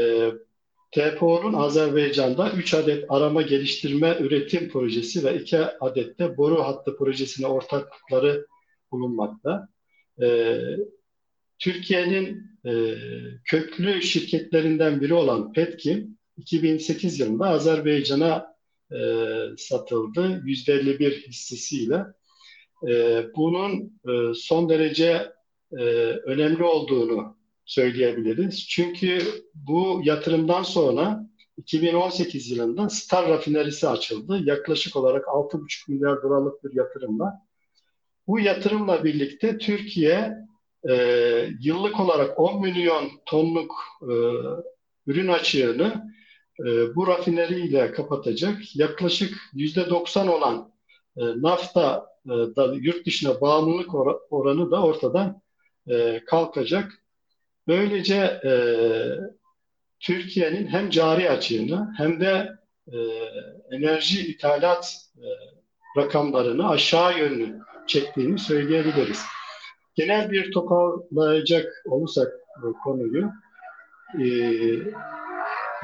TPO'nun Azerbaycan'da 3 adet arama geliştirme üretim projesi ve 2 adet de boru hattı projesine ortaklıkları bulunmakta. Türkiye'nin e, köklü şirketlerinden biri olan Petkim 2008 yılında Azerbaycan'a e, satıldı %51 hissesiyle. E, bunun e, son derece e, önemli olduğunu söyleyebiliriz. Çünkü bu yatırımdan sonra 2018 yılında Star rafinerisi açıldı. Yaklaşık olarak 6,5 milyar dolarlık bir yatırımla. Bu yatırımla birlikte Türkiye e, yıllık olarak 10 milyon tonluk e, ürün açığını e, bu rafineriyle kapatacak. Yaklaşık %90 olan e, nafta e, da yurt dışına bağımlılık or- oranı da ortadan e, kalkacak. Böylece e, Türkiye'nin hem cari açığını hem de e, enerji ithalat e, rakamlarını aşağı yönlü çektiğini söyleyebiliriz. Genel bir toparlayacak olursak bu konuyu, e,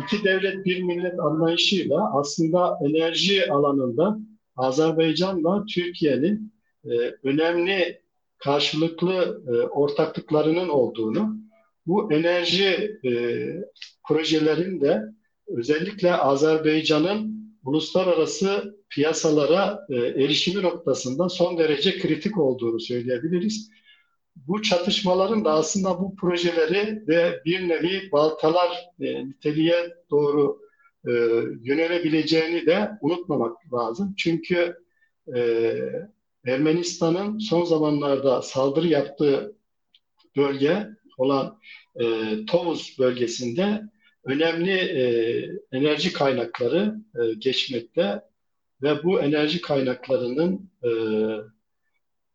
iki devlet bir millet anlayışıyla aslında enerji alanında Azerbaycan'la Türkiye'nin e, önemli karşılıklı e, ortaklıklarının olduğunu, bu enerji e, projelerinde özellikle Azerbaycan'ın uluslararası piyasalara e, erişimi noktasında son derece kritik olduğunu söyleyebiliriz. Bu çatışmaların da aslında bu projeleri ve bir nevi baltalar e, niteliğe doğru e, yönelebileceğini de unutmamak lazım. Çünkü e, Ermenistan'ın son zamanlarda saldırı yaptığı bölge olan e, Tovuz bölgesinde önemli e, enerji kaynakları e, geçmekte ve bu enerji kaynaklarının e,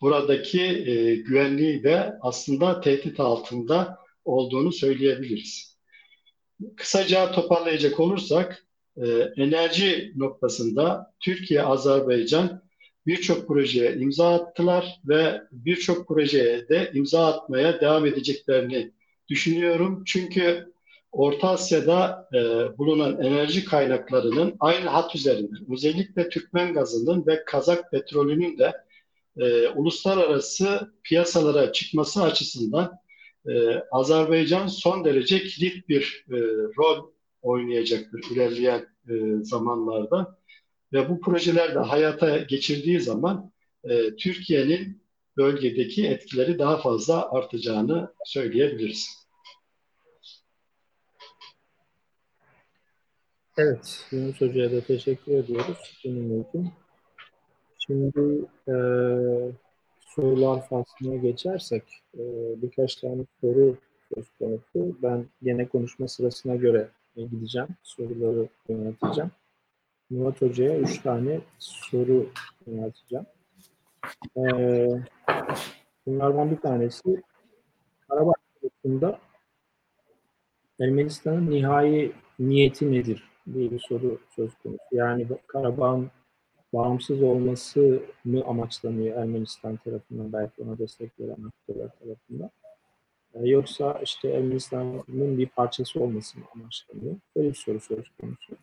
buradaki e, güvenliği de aslında tehdit altında olduğunu söyleyebiliriz. Kısaca toparlayacak olursak e, enerji noktasında Türkiye, Azerbaycan birçok projeye imza attılar ve birçok projeye de imza atmaya devam edeceklerini düşünüyorum. Çünkü Orta Asya'da e, bulunan enerji kaynaklarının aynı hat üzerinden özellikle Türkmen gazının ve Kazak petrolünün de e, uluslararası piyasalara çıkması açısından e, Azerbaycan son derece kilit bir e, rol oynayacaktır ilerleyen e, zamanlarda. Ve bu projeler de hayata geçirdiği zaman e, Türkiye'nin bölgedeki etkileri daha fazla artacağını söyleyebiliriz. Evet, Yunus Hoca'ya da teşekkür ediyoruz. Benim için. Şimdi e, sorular faslına geçersek e, birkaç tane soru söz konusu. Ben gene konuşma sırasına göre gideceğim. Soruları yönelteceğim. Murat Hoca'ya üç tane soru yönelteceğim. E, bunlardan bir tanesi Karabağ konusunda Ermenistan'ın nihai niyeti nedir diye bir soru söz konusu. Yani Karabağ'ın bağımsız olması mı amaçlanıyor Ermenistan tarafından belki ona destek veren aktörler tarafından? E, yoksa işte Ermenistan'ın bir parçası olması mı amaçlanıyor? Böyle bir soru söz konusu.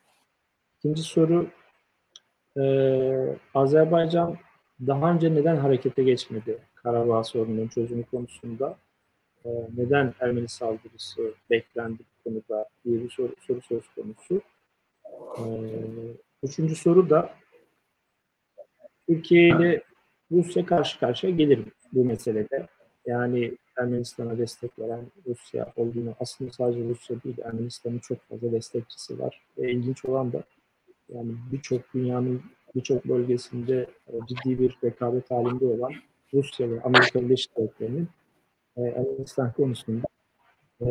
İkinci soru e, Azerbaycan daha önce neden harekete geçmedi Karabağ sorununun çözümü konusunda? E, neden Ermeni saldırısı beklendi bu konuda diye bir soru, soru söz konusu. Üçüncü soru da Türkiye ile Rusya karşı karşıya gelir bu meselede? Yani Ermenistan'a destek veren Rusya olduğunu aslında sadece Rusya değil Ermenistan'ın çok fazla destekçisi var. Ve ilginç olan da yani birçok dünyanın birçok bölgesinde e, ciddi bir rekabet halinde olan Rusya ve Amerika Birleşik Devletleri'nin e, Ermenistan konusunda e,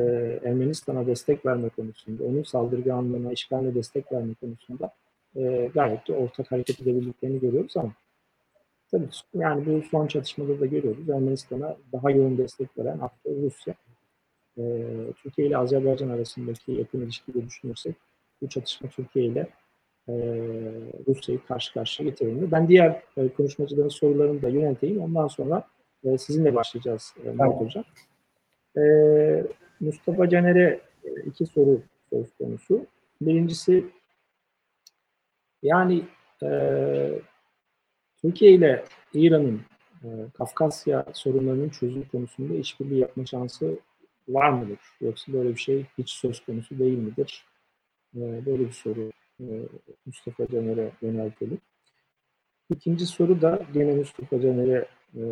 Ermenistan'a destek verme konusunda, onun saldırganlığına, işgaline destek verme konusunda gayet de ortak hareket edebildiklerini görüyoruz ama tabii yani bu son çatışmada da görüyoruz. Ermenistan'a daha yoğun destek veren aktör Rusya. Türkiye ile Azerbaycan arasındaki yakın ilişkiyi düşünürsek bu çatışma Türkiye ile e, Rusya'yı karşı karşıya getirildi. Ben diğer e, konuşmacıların sorularını da yönelteyim. Ondan sonra e, sizinle başlayacağız e, Murat Hocam. E, Mustafa Caner'e e, iki soru söz konusu. Birincisi yani e, Türkiye ile İran'ın e, Kafkasya sorunlarının çözüm konusunda işbirliği yapma şansı var mıdır? Yoksa böyle bir şey hiç söz konusu değil midir? E, böyle bir soru e, Mustafa Caner'e yöneltelim. İkinci soru da gene Mustafa Caner'e e,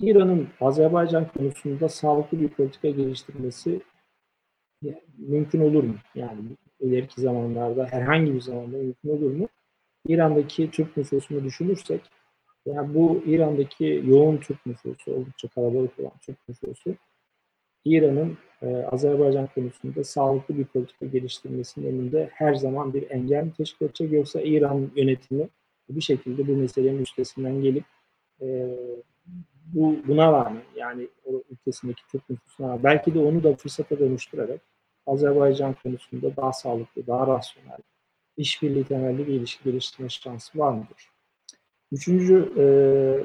İran'ın Azerbaycan konusunda sağlıklı bir politika geliştirmesi mümkün olur mu? Yani ileriki zamanlarda herhangi bir zamanda mümkün olur mu? İran'daki Türk nüfusunu düşünürsek yani bu İran'daki yoğun Türk nüfusu, oldukça kalabalık olan Türk nüfusu İran'ın e, Azerbaycan konusunda sağlıklı bir politika geliştirmesinin önünde her zaman bir engel mi teşkil edecek? Yoksa İran yönetimi bir şekilde bu meselenin üstesinden gelip e, bu buna rağmen yani o ülkesindeki Türk nüfusuna belki de onu da fırsata dönüştürerek Azerbaycan konusunda daha sağlıklı, daha rasyonel, işbirliği temelli bir ilişki geliştirme şansı var mıdır? Üçüncü e,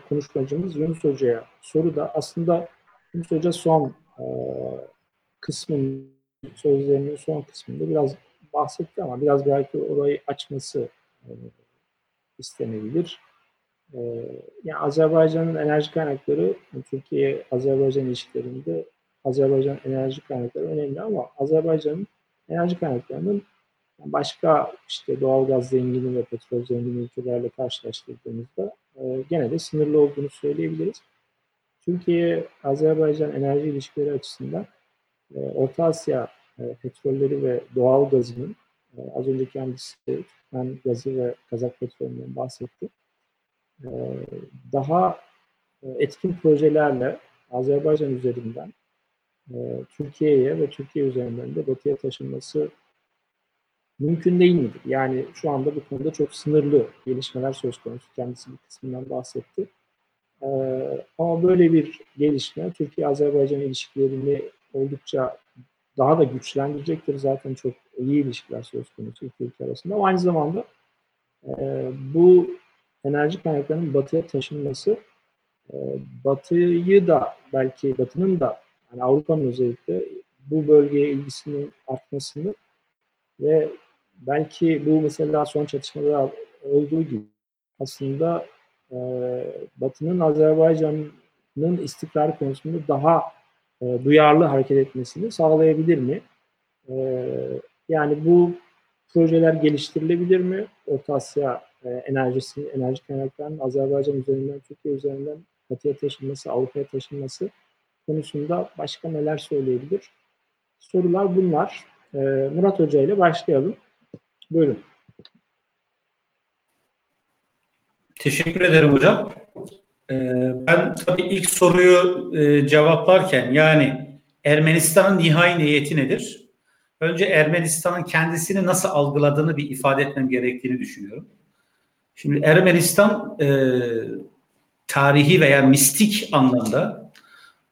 konuşmacımız Yunus Hoca'ya soru da aslında Yunus Hoca son e, kısmın sözlerinin son kısmında biraz bahsetti ama biraz belki orayı açması e, istenebilir. E, yani Azerbaycan'ın enerji kaynakları Türkiye-Azerbaycan ilişkilerinde Azerbaycan enerji kaynakları önemli ama Azerbaycan'ın enerji kaynaklarının başka işte doğal gaz zengini ve petrol zengini ülkelerle karşılaştırdığımızda e, gene de sınırlı olduğunu söyleyebiliriz. Türkiye-Azerbaycan enerji ilişkileri açısından e, Orta Asya e, petrolleri ve doğal gazının e, az önce kendisi Türkmen gazı ve Kazak petrolünden bahsetti. Daha etkin projelerle Azerbaycan üzerinden Türkiye'ye ve Türkiye üzerinden de batıya taşınması mümkün değil midir? Yani şu anda bu konuda çok sınırlı gelişmeler söz konusu. Kendisi bir kısmından bahsetti. Ee, ama böyle bir gelişme Türkiye-Azerbaycan ilişkilerini oldukça daha da güçlendirecektir. Zaten çok iyi ilişkiler söz konusu iki ülke arasında. Ama aynı zamanda e, bu enerji kaynaklarının batıya taşınması e, batıyı da belki batının da yani Avrupa'nın özellikle bu bölgeye ilgisinin artmasını ve belki bu mesela son çatışmada olduğu gibi aslında e, Batı'nın Azerbaycan'ın istikrar konusunda daha e, duyarlı hareket etmesini sağlayabilir mi? E, yani bu projeler geliştirilebilir mi? Orta Asya e, enerjisi, enerji kaynaklarının Azerbaycan üzerinden, Türkiye üzerinden Batı'ya taşınması, Avrupa'ya taşınması konusunda başka neler söyleyebilir? Sorular bunlar. E, Murat Hoca ile başlayalım. Buyurun. Teşekkür ederim hocam. Ee, ben tabii ilk soruyu e, cevaplarken yani Ermenistan'ın nihai niyeti nedir? Önce Ermenistan'ın kendisini nasıl algıladığını bir ifade etmem gerektiğini düşünüyorum. Şimdi Ermenistan e, tarihi veya mistik anlamda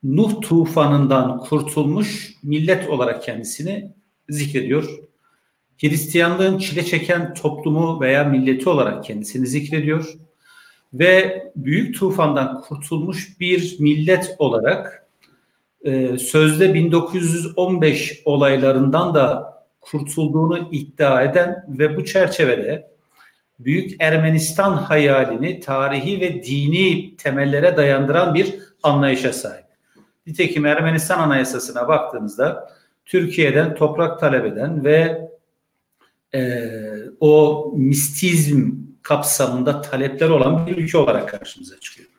Nuh tufanından kurtulmuş millet olarak kendisini zikrediyor. Hristiyanlığın çile çeken toplumu veya milleti olarak kendisini zikrediyor ve büyük tufandan kurtulmuş bir millet olarak e, sözde 1915 olaylarından da kurtulduğunu iddia eden ve bu çerçevede Büyük Ermenistan hayalini tarihi ve dini temellere dayandıran bir anlayışa sahip. Nitekim Ermenistan Anayasası'na baktığımızda Türkiye'den toprak talep eden ve e, o mistizm kapsamında talepler olan bir ülke olarak karşımıza çıkıyor.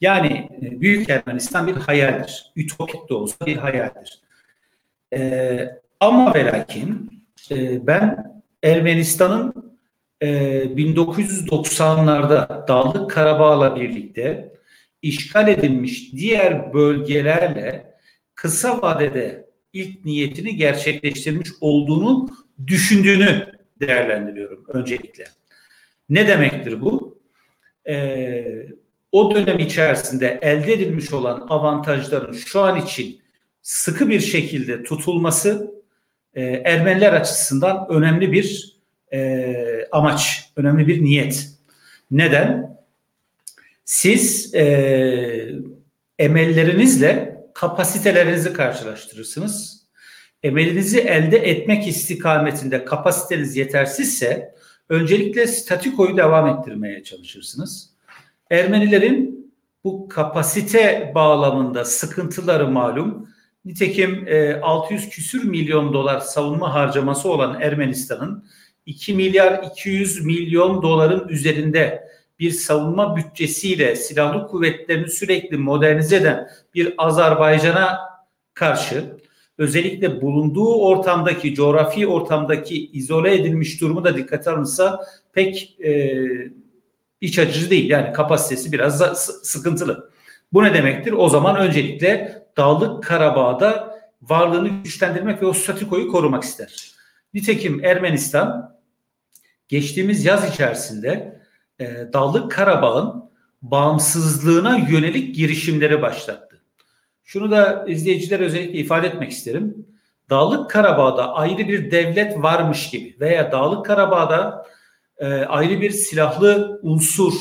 Yani e, Büyük Ermenistan bir hayaldir. Ütopik de olsa bir hayaldir. E, ama ve lakin e, ben Ermenistan'ın e, 1990'larda Dağlık Karabağ'la birlikte işgal edilmiş diğer bölgelerle kısa vadede ilk niyetini gerçekleştirmiş olduğunu düşündüğünü değerlendiriyorum öncelikle. Ne demektir bu? Ee, o dönem içerisinde elde edilmiş olan avantajların şu an için sıkı bir şekilde tutulması e, Ermeniler açısından önemli bir e, amaç, önemli bir niyet. Neden? Siz e, emellerinizle kapasitelerinizi karşılaştırırsınız. Emelinizi elde etmek istikametinde kapasiteniz yetersizse öncelikle statikoyu devam ettirmeye çalışırsınız. Ermenilerin bu kapasite bağlamında sıkıntıları malum. Nitekim 600 küsür milyon dolar savunma harcaması olan Ermenistan'ın 2 milyar 200 milyon doların üzerinde bir savunma bütçesiyle silahlı kuvvetlerini sürekli modernize eden bir Azerbaycan'a karşı özellikle bulunduğu ortamdaki, coğrafi ortamdaki izole edilmiş durumu da dikkate alınsa pek e, iç açıcı değil. Yani kapasitesi biraz da sıkıntılı. Bu ne demektir? O zaman öncelikle Dağlık Karabağ'da varlığını güçlendirmek ve o statikoyu korumak ister. Nitekim Ermenistan geçtiğimiz yaz içerisinde e, Dağlık Karabağ'ın bağımsızlığına yönelik girişimleri başlattı. Şunu da izleyiciler özellikle ifade etmek isterim. Dağlık Karabağ'da ayrı bir devlet varmış gibi veya Dağlık Karabağ'da e, ayrı bir silahlı unsur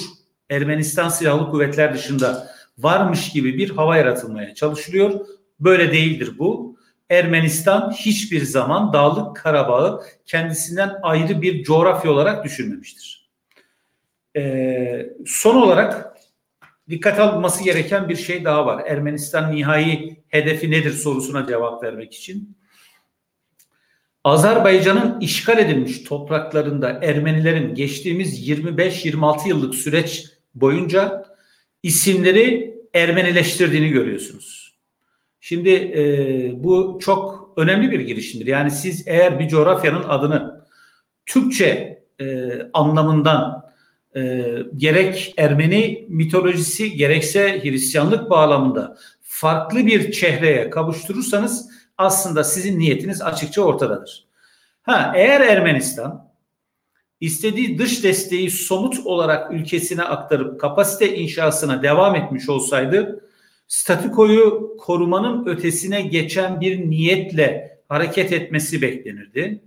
Ermenistan Silahlı Kuvvetler dışında varmış gibi bir hava yaratılmaya çalışılıyor. Böyle değildir bu. Ermenistan hiçbir zaman Dağlık Karabağ'ı kendisinden ayrı bir coğrafya olarak düşünmemiştir. Ee, son olarak dikkat alınması gereken bir şey daha var. Ermenistan nihai hedefi nedir sorusuna cevap vermek için. Azerbaycan'ın işgal edilmiş topraklarında Ermenilerin geçtiğimiz 25-26 yıllık süreç boyunca isimleri Ermenileştirdiğini görüyorsunuz. Şimdi e, bu çok önemli bir girişimdir. Yani siz eğer bir coğrafyanın adını Türkçe e, anlamından e, gerek Ermeni mitolojisi gerekse Hristiyanlık bağlamında farklı bir çehreye kavuşturursanız aslında sizin niyetiniz açıkça ortadadır. Ha eğer Ermenistan istediği dış desteği somut olarak ülkesine aktarıp kapasite inşasına devam etmiş olsaydı statikoyu korumanın ötesine geçen bir niyetle hareket etmesi beklenirdi.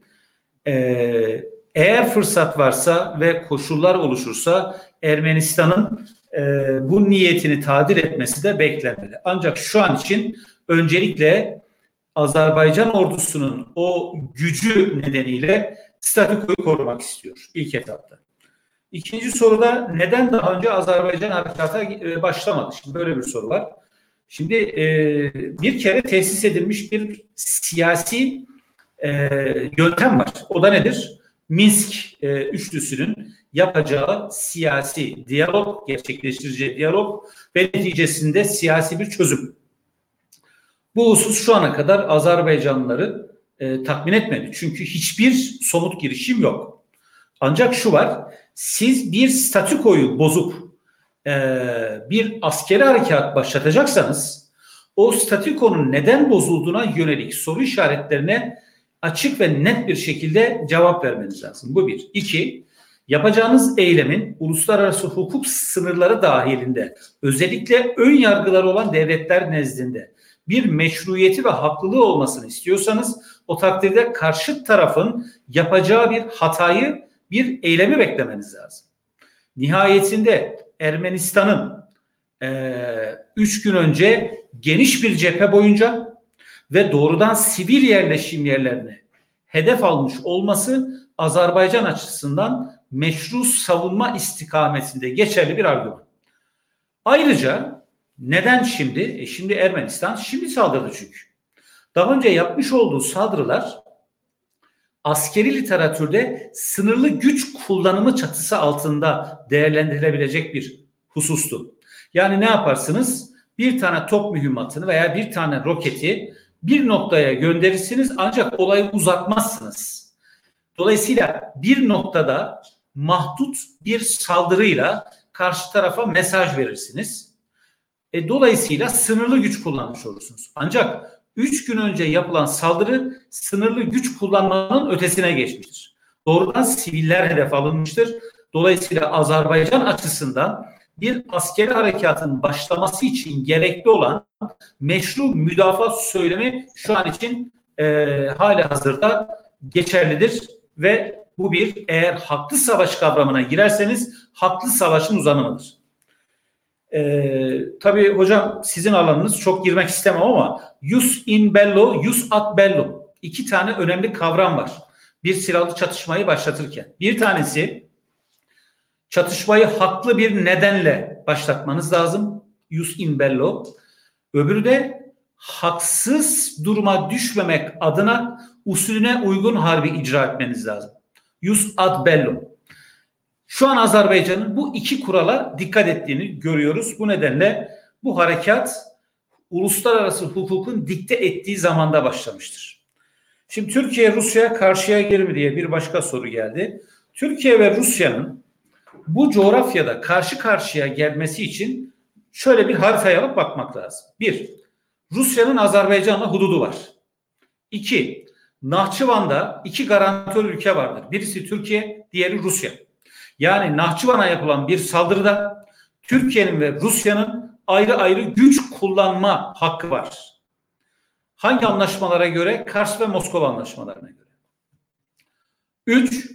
Ee, eğer fırsat varsa ve koşullar oluşursa Ermenistan'ın e, bu niyetini tadir etmesi de beklenmeli. Ancak şu an için öncelikle Azerbaycan ordusunun o gücü nedeniyle statükoyu korumak istiyor ilk etapta. İkinci soruda neden daha önce Azerbaycan harekata e, başlamadı? Şimdi böyle bir soru var. Şimdi e, bir kere tesis edilmiş bir siyasi e, yöntem var. O da nedir? Minsk e, üçlüsünün yapacağı siyasi diyalog, gerçekleştireceği diyalog ve neticesinde siyasi bir çözüm. Bu husus şu ana kadar Azerbaycanlıları e, tatmin etmedi. Çünkü hiçbir somut girişim yok. Ancak şu var, siz bir statükoyu bozup e, bir askeri harekat başlatacaksanız o statükonun neden bozulduğuna yönelik soru işaretlerine açık ve net bir şekilde cevap vermeniz lazım. Bu bir. İki, yapacağınız eylemin uluslararası hukuk sınırları dahilinde özellikle ön yargılar olan devletler nezdinde bir meşruiyeti ve haklılığı olmasını istiyorsanız o takdirde karşı tarafın yapacağı bir hatayı, bir eylemi beklemeniz lazım. Nihayetinde Ermenistan'ın e, üç gün önce geniş bir cephe boyunca ve doğrudan sivil yerleşim yerlerine hedef almış olması Azerbaycan açısından meşru savunma istikametinde geçerli bir argüman. Ayrıca neden şimdi? E şimdi Ermenistan şimdi saldırdı çünkü. Daha önce yapmış olduğu saldırılar askeri literatürde sınırlı güç kullanımı çatısı altında değerlendirilebilecek bir husustu. Yani ne yaparsınız? Bir tane top mühimmatını veya bir tane roketi bir noktaya gönderirsiniz ancak olayı uzatmazsınız. Dolayısıyla bir noktada mahdut bir saldırıyla karşı tarafa mesaj verirsiniz. E, dolayısıyla sınırlı güç kullanmış olursunuz. Ancak 3 gün önce yapılan saldırı sınırlı güç kullanmanın ötesine geçmiştir. Doğrudan siviller hedef alınmıştır. Dolayısıyla Azerbaycan açısından bir askeri harekatın başlaması için gerekli olan meşru müdafaa söylemi şu an için e, hala hazırda geçerlidir ve bu bir eğer haklı savaş kavramına girerseniz haklı savaşın uzanımıdır. Ee, tabii hocam sizin alanınız çok girmek istemem ama jus in bello, jus ad bellum. İki tane önemli kavram var. Bir silahlı çatışmayı başlatırken. Bir tanesi çatışmayı haklı bir nedenle başlatmanız lazım. Jus in bello. Öbürü de haksız duruma düşmemek adına usulüne uygun harbi icra etmeniz lazım. Jus ad bellum. Şu an Azerbaycan'ın bu iki kurala dikkat ettiğini görüyoruz. Bu nedenle bu harekat uluslararası hukukun dikte ettiği zamanda başlamıştır. Şimdi Türkiye Rusya karşıya gelir mi diye bir başka soru geldi. Türkiye ve Rusya'nın bu coğrafyada karşı karşıya gelmesi için şöyle bir haritaya alıp bakmak lazım. Bir, Rusya'nın Azerbaycan'la hududu var. İki, Nahçıvan'da iki garantör ülke vardır. Birisi Türkiye, diğeri Rusya. Yani Nahçıvan'a yapılan bir saldırıda Türkiye'nin ve Rusya'nın ayrı ayrı güç kullanma hakkı var. Hangi anlaşmalara göre? Kars ve Moskova anlaşmalarına göre. Üç,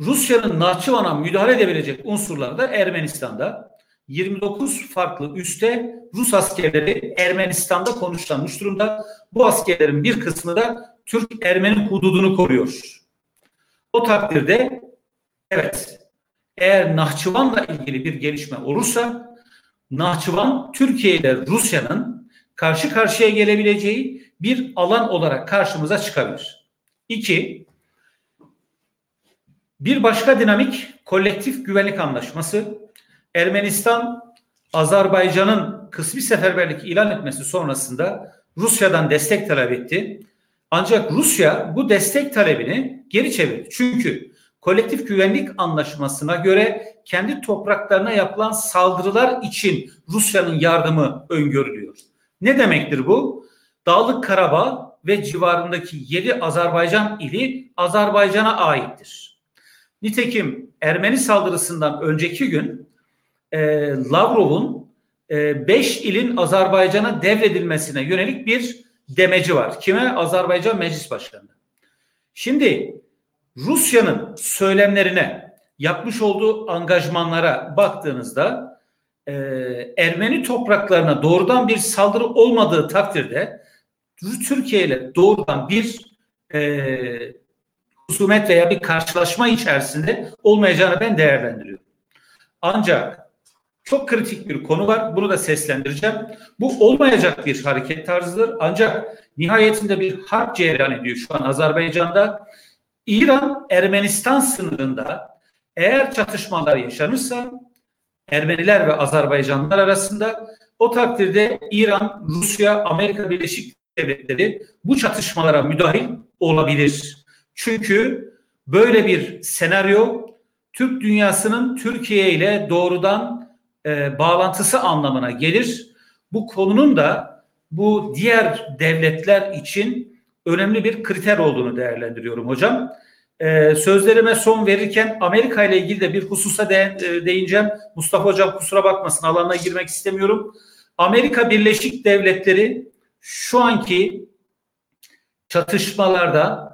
Rusya'nın Nahçıvan'a müdahale edebilecek unsurlar da Ermenistan'da. 29 farklı üste Rus askerleri Ermenistan'da konuşlanmış durumda. Bu askerlerin bir kısmı da Türk-Ermeni hududunu koruyor. O takdirde evet eğer Nahçıvan'la ilgili bir gelişme olursa Nahçıvan Türkiye ile Rusya'nın karşı karşıya gelebileceği bir alan olarak karşımıza çıkabilir. İki, bir başka dinamik kolektif güvenlik anlaşması Ermenistan Azerbaycan'ın kısmi seferberlik ilan etmesi sonrasında Rusya'dan destek talep etti. Ancak Rusya bu destek talebini geri çevirdi. Çünkü kolektif güvenlik anlaşmasına göre kendi topraklarına yapılan saldırılar için Rusya'nın yardımı öngörülüyor. Ne demektir bu? Dağlık Karabağ ve civarındaki 7 Azerbaycan ili Azerbaycan'a aittir. Nitekim Ermeni saldırısından önceki gün e, Lavrov'un 5 e, ilin Azerbaycan'a devredilmesine yönelik bir demeci var. Kime? Azerbaycan Meclis Başkanı. Şimdi Rusya'nın söylemlerine, yapmış olduğu angajmanlara baktığınızda e, Ermeni topraklarına doğrudan bir saldırı olmadığı takdirde Türkiye ile doğrudan bir e, husumet veya bir karşılaşma içerisinde olmayacağını ben değerlendiriyorum. Ancak çok kritik bir konu var. Bunu da seslendireceğim. Bu olmayacak bir hareket tarzıdır. Ancak nihayetinde bir harp cereyan ediyor şu an Azerbaycan'da. İran Ermenistan sınırında eğer çatışmalar yaşanırsa Ermeniler ve Azerbaycanlılar arasında o takdirde İran, Rusya, Amerika Birleşik Devletleri bu çatışmalara müdahil olabilir. Çünkü böyle bir senaryo Türk dünyasının Türkiye ile doğrudan e, bağlantısı anlamına gelir. Bu konunun da bu diğer devletler için önemli bir kriter olduğunu değerlendiriyorum hocam. Ee, sözlerime son verirken Amerika ile ilgili de bir hususa de, e, değineceğim. Mustafa Hocam kusura bakmasın alanına girmek istemiyorum. Amerika Birleşik Devletleri şu anki çatışmalarda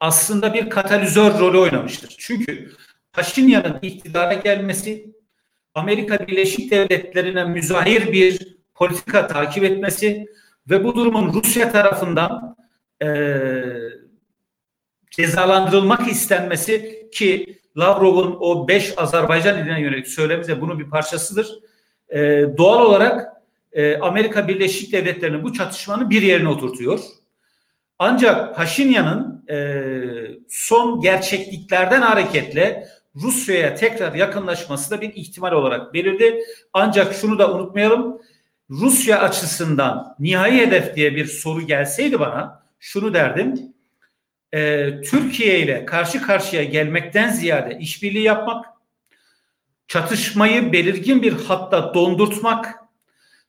aslında bir katalizör rolü oynamıştır. Çünkü Paşinyan'ın iktidara gelmesi, Amerika Birleşik Devletleri'ne müzahir bir politika takip etmesi ve bu durumun Rusya tarafından e, cezalandırılmak istenmesi ki Lavrov'un o beş Azerbaycan iline yönelik söylemi de bunun bir parçasıdır. E, doğal olarak e, Amerika Birleşik Devletleri'nin bu çatışmanın bir yerine oturtuyor. Ancak Paşinyan'ın e, son gerçekliklerden hareketle Rusya'ya tekrar yakınlaşması da bir ihtimal olarak belirdi. Ancak şunu da unutmayalım. Rusya açısından nihai hedef diye bir soru gelseydi bana şunu derdim. E, Türkiye ile karşı karşıya gelmekten ziyade işbirliği yapmak, çatışmayı belirgin bir hatta dondurtmak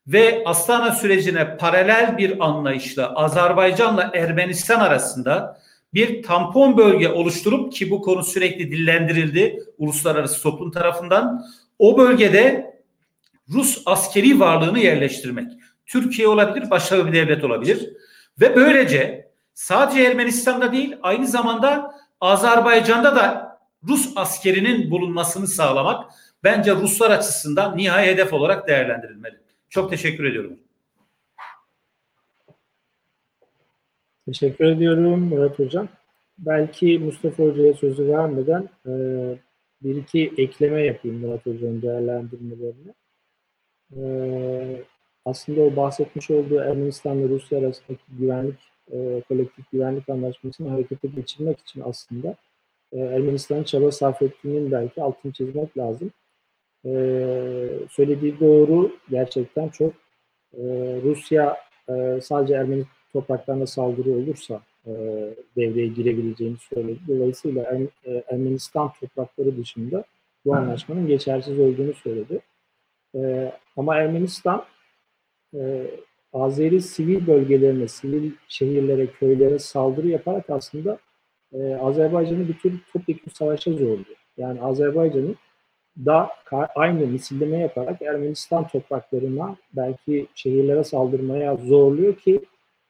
ve Astana sürecine paralel bir anlayışla Azerbaycan'la Ermenistan arasında bir tampon bölge oluşturup ki bu konu sürekli dillendirildi uluslararası toplum tarafından o bölgede Rus askeri varlığını yerleştirmek. Türkiye olabilir, başka bir devlet olabilir ve böylece sadece Ermenistan'da değil aynı zamanda Azerbaycan'da da Rus askerinin bulunmasını sağlamak bence Ruslar açısından nihai hedef olarak değerlendirilmeli. Çok teşekkür ediyorum. Teşekkür ediyorum Murat Hocam. Belki Mustafa Hoca'ya sözü vermeden e, bir iki ekleme yapayım Murat Hoca'nın değerlendirmelerine. E, aslında o bahsetmiş olduğu Ermenistan ve Rusya arasındaki güvenlik, e, kolektif güvenlik anlaşmasını harekete geçirmek için aslında e, Ermenistan'ın çaba sarf ettiğinin belki altını çizmek lazım. E, söylediği doğru gerçekten çok. E, Rusya e, sadece Ermeni topraklarına saldırı olursa e, devreye girebileceğini söyledi. Dolayısıyla er, e, Ermenistan toprakları dışında bu anlaşmanın geçersiz olduğunu söyledi. E, ama Ermenistan Azeri sivil bölgelerine, sivil şehirlere, köylere saldırı yaparak aslında e, Azerbaycan'ı bir tür topyekun savaşa zorluyor. Yani Azerbaycan'ın da aynı misilleme yaparak Ermenistan topraklarına belki şehirlere saldırmaya zorluyor ki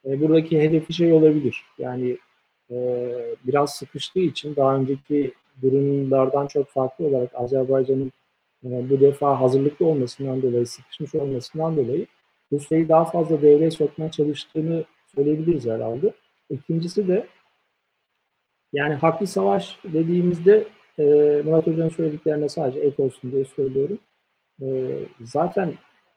e, buradaki hedefi şey olabilir. Yani e, biraz sıkıştığı için daha önceki durumlardan çok farklı olarak Azerbaycan'ın e, bu defa hazırlıklı olmasından dolayı, sıkışmış olmasından dolayı Rusya'yı daha fazla devreye sokmaya çalıştığını söyleyebiliriz herhalde. İkincisi de yani haklı savaş dediğimizde e, Murat Hoca'nın söylediklerine sadece ek olsun diye söylüyorum. E, zaten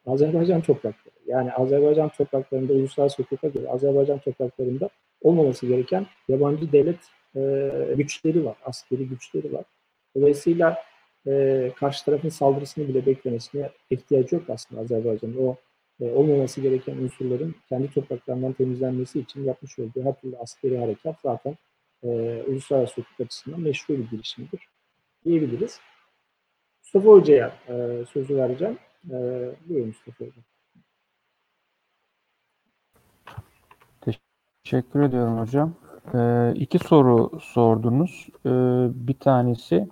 Azerbaycan toprakları, yani Azerbaycan topraklarında uluslararası hukuka göre Azerbaycan topraklarında olmaması gereken yabancı devlet e, güçleri var, askeri güçleri var. Dolayısıyla e, karşı tarafın saldırısını bile beklemesine ihtiyacı yok aslında Azerbaycan'ın. O e, olmaması gereken unsurların kendi topraklarından temizlenmesi için yapmış olduğu her türlü askeri harekat zaten e, uluslararası hukuk açısından meşru bir girişimdir diyebiliriz. Mustafa Hoca'ya e, sözü vereceğim. E, buyurun Mustafa Hoca. Teşekkür ediyorum hocam. Ee, iki soru sordunuz. Ee, bir tanesi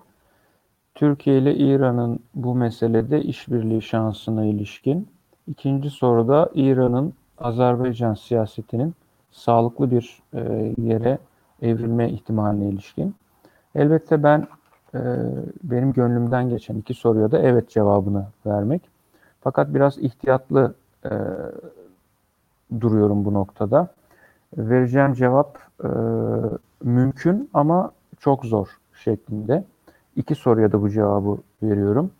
Türkiye ile İran'ın bu meselede işbirliği şansına ilişkin. İkinci soruda İran'ın Azerbaycan siyasetinin sağlıklı bir e, yere evrilme ihtimaline ilişkin. Elbette ben e, benim gönlümden geçen iki soruya da evet cevabını vermek. Fakat biraz ihtiyatlı e, duruyorum bu noktada. Vereceğim cevap e, mümkün ama çok zor şeklinde. İki soruya da bu cevabı veriyorum.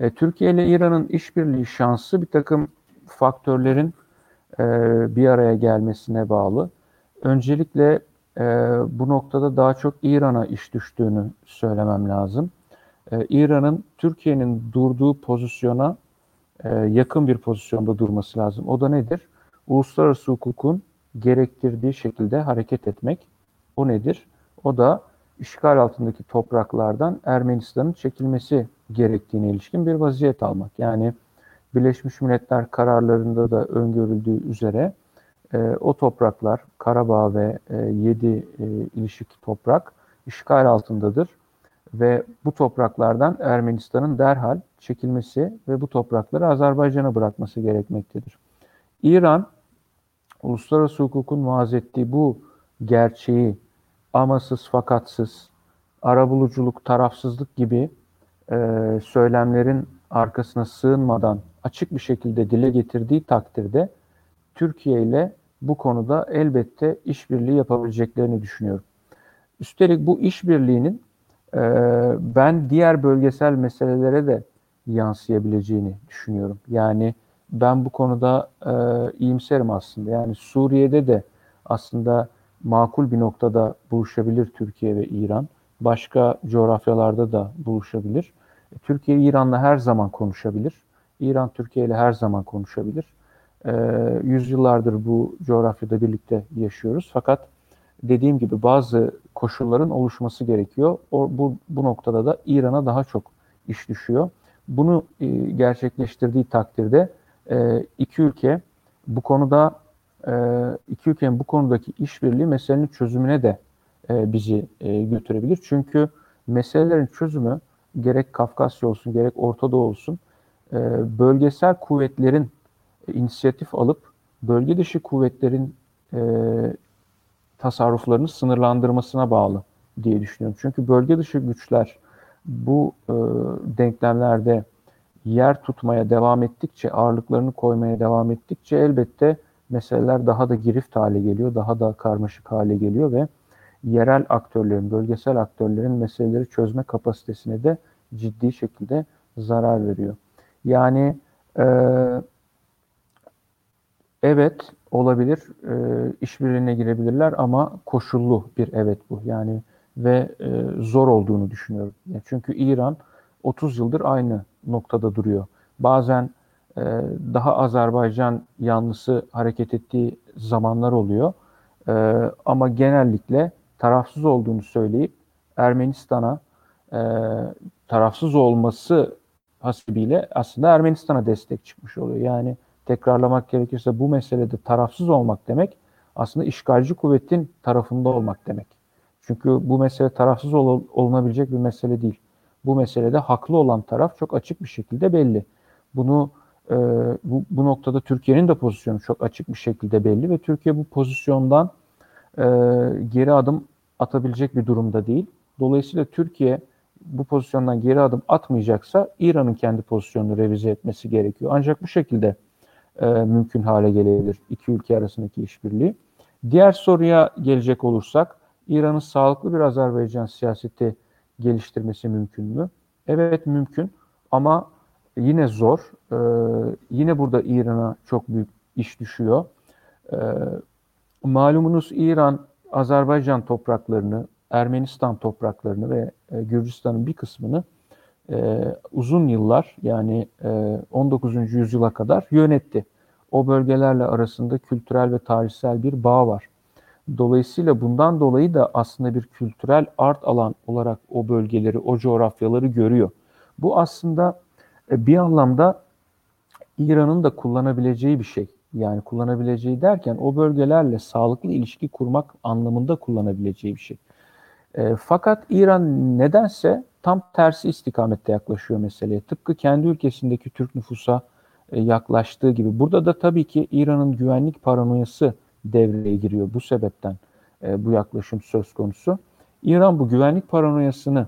E, Türkiye ile İran'ın işbirliği şansı bir takım faktörlerin e, bir araya gelmesine bağlı. Öncelikle e, bu noktada daha çok İran'a iş düştüğünü söylemem lazım. E, İran'ın Türkiye'nin durduğu pozisyona e, yakın bir pozisyonda durması lazım. O da nedir? Uluslararası hukukun gerektirdiği şekilde hareket etmek. O nedir? O da işgal altındaki topraklardan Ermenistan'ın çekilmesi gerektiğine ilişkin bir vaziyet almak. Yani Birleşmiş Milletler kararlarında da öngörüldüğü üzere e, o topraklar, Karabağ ve e, 7 e, ilişik toprak işgal altındadır ve bu topraklardan Ermenistan'ın derhal çekilmesi ve bu toprakları Azerbaycan'a bırakması gerekmektedir. İran, uluslararası hukukun vaaz ettiği bu gerçeği amasız fakatsız, arabuluculuk, tarafsızlık gibi e, söylemlerin arkasına sığınmadan açık bir şekilde dile getirdiği takdirde Türkiye ile bu konuda elbette işbirliği yapabileceklerini düşünüyorum. Üstelik bu işbirliğinin e, ben diğer bölgesel meselelere de yansıyabileceğini düşünüyorum. Yani ben bu konuda e, iyimserim aslında. Yani Suriye'de de aslında makul bir noktada buluşabilir Türkiye ve İran. Başka coğrafyalarda da buluşabilir. E, Türkiye İran'la her zaman konuşabilir. İran Türkiye ile her zaman konuşabilir. E, yüzyıllardır bu coğrafyada birlikte yaşıyoruz. Fakat dediğim gibi bazı koşulların oluşması gerekiyor. O, bu, bu noktada da İran'a daha çok iş düşüyor. Bunu e, gerçekleştirdiği takdirde e, iki ülke bu konuda e, iki ülkenin bu konudaki işbirliği meselenin çözümüne de e, bizi e, götürebilir. Çünkü meselelerin çözümü gerek Kafkasya olsun gerek Orta Doğu olsun e, bölgesel kuvvetlerin inisiyatif alıp bölge dışı kuvvetlerin e, tasarruflarını sınırlandırmasına bağlı diye düşünüyorum. Çünkü bölge dışı güçler bu e, denklemlerde yer tutmaya devam ettikçe, ağırlıklarını koymaya devam ettikçe elbette meseleler daha da girift hale geliyor, daha da karmaşık hale geliyor ve yerel aktörlerin, bölgesel aktörlerin meseleleri çözme kapasitesine de ciddi şekilde zarar veriyor. Yani e, evet olabilir, e, işbirliğine girebilirler ama koşullu bir evet bu. Yani ve e, zor olduğunu düşünüyorum. Çünkü İran 30 yıldır aynı noktada duruyor. Bazen e, daha Azerbaycan yanlısı hareket ettiği zamanlar oluyor. E, ama genellikle tarafsız olduğunu söyleyip Ermenistan'a e, tarafsız olması hasibiyle aslında Ermenistan'a destek çıkmış oluyor. Yani tekrarlamak gerekirse bu meselede tarafsız olmak demek aslında işgalci kuvvetin tarafında olmak demek. Çünkü bu mesele tarafsız ol, olunabilecek bir mesele değil. Bu meselede haklı olan taraf çok açık bir şekilde belli. Bunu e, bu, bu noktada Türkiye'nin de pozisyonu çok açık bir şekilde belli ve Türkiye bu pozisyondan e, geri adım atabilecek bir durumda değil. Dolayısıyla Türkiye bu pozisyondan geri adım atmayacaksa İran'ın kendi pozisyonunu revize etmesi gerekiyor. Ancak bu şekilde e, mümkün hale gelebilir iki ülke arasındaki işbirliği. Diğer soruya gelecek olursak İran'ın sağlıklı bir Azerbaycan siyaseti geliştirmesi mümkün mü? Evet mümkün ama yine zor. Ee, yine burada İran'a çok büyük iş düşüyor. Ee, malumunuz İran Azerbaycan topraklarını, Ermenistan topraklarını ve e, Gürcistan'ın bir kısmını e, uzun yıllar yani e, 19. yüzyıla kadar yönetti. O bölgelerle arasında kültürel ve tarihsel bir bağ var. Dolayısıyla bundan dolayı da aslında bir kültürel art alan olarak o bölgeleri, o coğrafyaları görüyor. Bu aslında e, bir anlamda İran'ın da kullanabileceği bir şey. Yani kullanabileceği derken o bölgelerle sağlıklı ilişki kurmak anlamında kullanabileceği bir şey. E, fakat İran nedense tam tersi istikamette yaklaşıyor meseleye. Tıpkı kendi ülkesindeki Türk nüfusa e, yaklaştığı gibi. Burada da tabii ki İran'ın güvenlik paranoyası devreye giriyor. Bu sebepten e, bu yaklaşım söz konusu. İran bu güvenlik paranoyasını,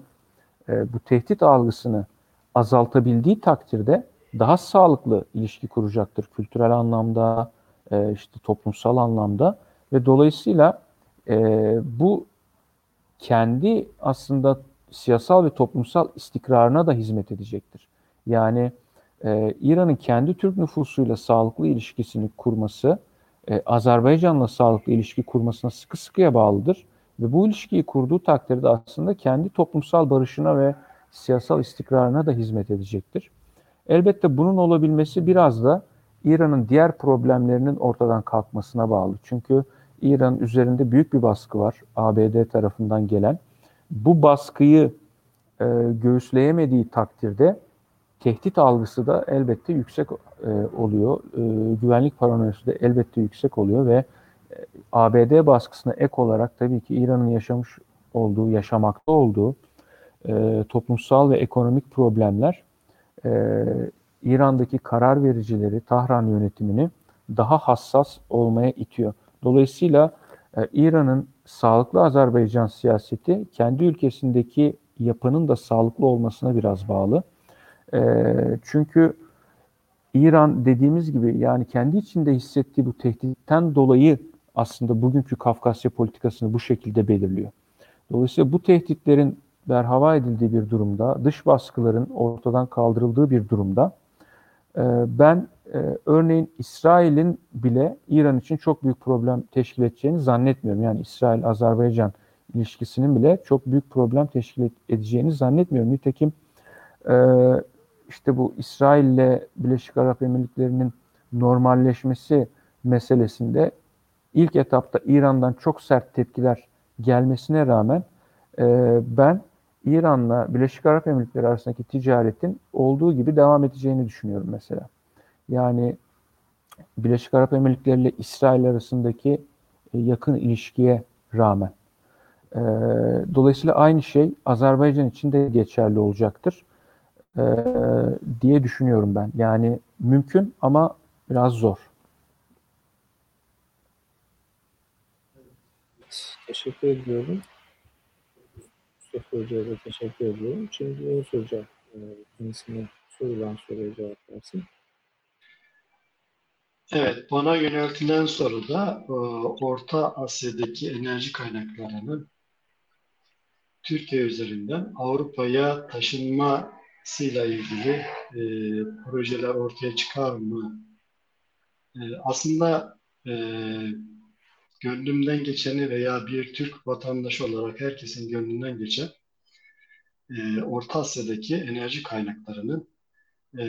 e, bu tehdit algısını azaltabildiği takdirde daha sağlıklı ilişki kuracaktır. Kültürel anlamda, işte toplumsal anlamda ve dolayısıyla bu kendi aslında siyasal ve toplumsal istikrarına da hizmet edecektir. Yani e, İran'ın kendi Türk nüfusuyla sağlıklı ilişkisini kurması, e, Azerbaycan'la sağlıklı ilişki kurmasına sıkı sıkıya bağlıdır. Ve bu ilişkiyi kurduğu takdirde aslında kendi toplumsal barışına ve siyasal istikrarına da hizmet edecektir. Elbette bunun olabilmesi biraz da İran'ın diğer problemlerinin ortadan kalkmasına bağlı. Çünkü İran üzerinde büyük bir baskı var ABD tarafından gelen. Bu baskıyı e, göğüsleyemediği takdirde tehdit algısı da elbette yüksek e, oluyor. E, güvenlik paranoyası da elbette yüksek oluyor ve e, ABD baskısına ek olarak tabii ki İran'ın yaşamış olduğu, yaşamakta olduğu e, toplumsal ve ekonomik problemler e, İran'daki karar vericileri, Tahran yönetimini daha hassas olmaya itiyor. Dolayısıyla e, İran'ın sağlıklı Azerbaycan siyaseti kendi ülkesindeki yapının da sağlıklı olmasına biraz bağlı. E, çünkü İran dediğimiz gibi yani kendi içinde hissettiği bu tehditten dolayı aslında bugünkü Kafkasya politikasını bu şekilde belirliyor. Dolayısıyla bu tehditlerin berhava edildiği bir durumda, dış baskıların ortadan kaldırıldığı bir durumda e, ben e, örneğin İsrail'in bile İran için çok büyük problem teşkil edeceğini zannetmiyorum. Yani İsrail-Azerbaycan ilişkisinin bile çok büyük problem teşkil edeceğini zannetmiyorum. Nitekim e, işte bu İsrail ile Birleşik Arap Emirlikleri'nin normalleşmesi meselesinde ilk etapta İran'dan çok sert tepkiler gelmesine rağmen e, ben İran'la Birleşik Arap Emirlikleri arasındaki ticaretin olduğu gibi devam edeceğini düşünüyorum mesela. Yani Birleşik Arap Emirlikleri ile İsrail arasındaki e, yakın ilişkiye rağmen. E, dolayısıyla aynı şey Azerbaycan için de geçerli olacaktır e, diye düşünüyorum ben. Yani mümkün ama biraz zor. Teşekkür ediyorum. Mustafa Hoca'ya da teşekkür ediyorum. Şimdi Yunus Hoca kendisine sorulan soruya cevap versin. Evet, bana yöneltilen soruda Orta Asya'daki enerji kaynaklarının Türkiye üzerinden Avrupa'ya taşınmasıyla ilgili e, projeler ortaya çıkar mı? E, aslında e, gönlümden geçeni veya bir Türk vatandaşı olarak herkesin gönlünden geçen e, Orta Asya'daki enerji kaynaklarının e,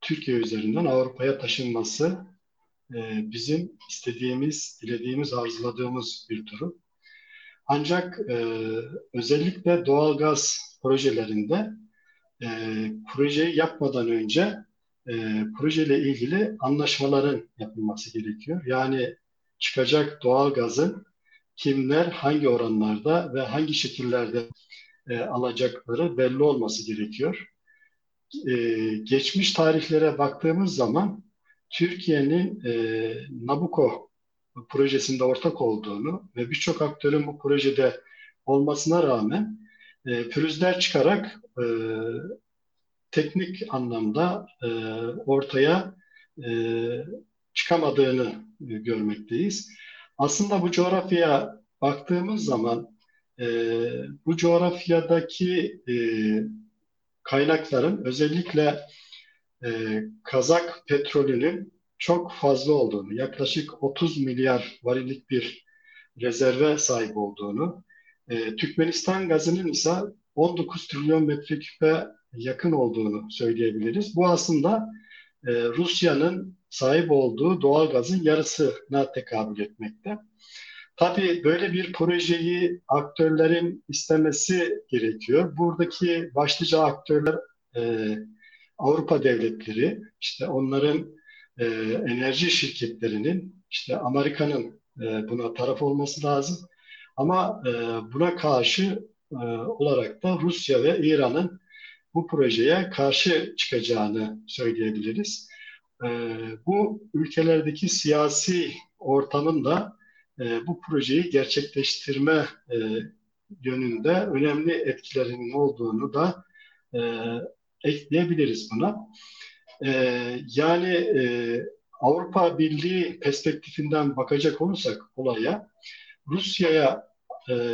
Türkiye üzerinden Avrupa'ya taşınması e, bizim istediğimiz, dilediğimiz, arzuladığımız bir durum. Ancak e, özellikle doğalgaz projelerinde e, projeyi yapmadan önce e, projeyle ilgili anlaşmaların yapılması gerekiyor. Yani çıkacak doğalgazın kimler, hangi oranlarda ve hangi şekillerde e, alacakları belli olması gerekiyor. E, geçmiş tarihlere baktığımız zaman Türkiye'nin e, Nabucco projesinde ortak olduğunu ve birçok aktörün bu projede olmasına rağmen e, pürüzler çıkarak e, teknik anlamda e, ortaya e, çıkamadığını e, görmekteyiz. Aslında bu coğrafyaya baktığımız zaman e, bu coğrafyadaki e, kaynakların özellikle e, Kazak petrolünün çok fazla olduğunu, yaklaşık 30 milyar varillik bir rezerve sahip olduğunu, e, Türkmenistan gazının ise 19 trilyon metreküpe yakın olduğunu söyleyebiliriz. Bu aslında e, Rusya'nın sahip olduğu doğal gazın yarısına tekabül etmekte. Tabii böyle bir projeyi aktörlerin istemesi gerekiyor. Buradaki başlıca aktörler e, Avrupa devletleri, işte onların e, enerji şirketlerinin, işte Amerika'nın e, buna taraf olması lazım. Ama e, buna karşı e, olarak da Rusya ve İran'ın bu projeye karşı çıkacağını söyleyebiliriz. E, bu ülkelerdeki siyasi ortamın da e, bu projeyi gerçekleştirme e, yönünde önemli etkilerinin olduğunu da e, ekleyebiliriz buna. E, yani Avrupa Birliği perspektifinden bakacak olursak olaya Rusya'ya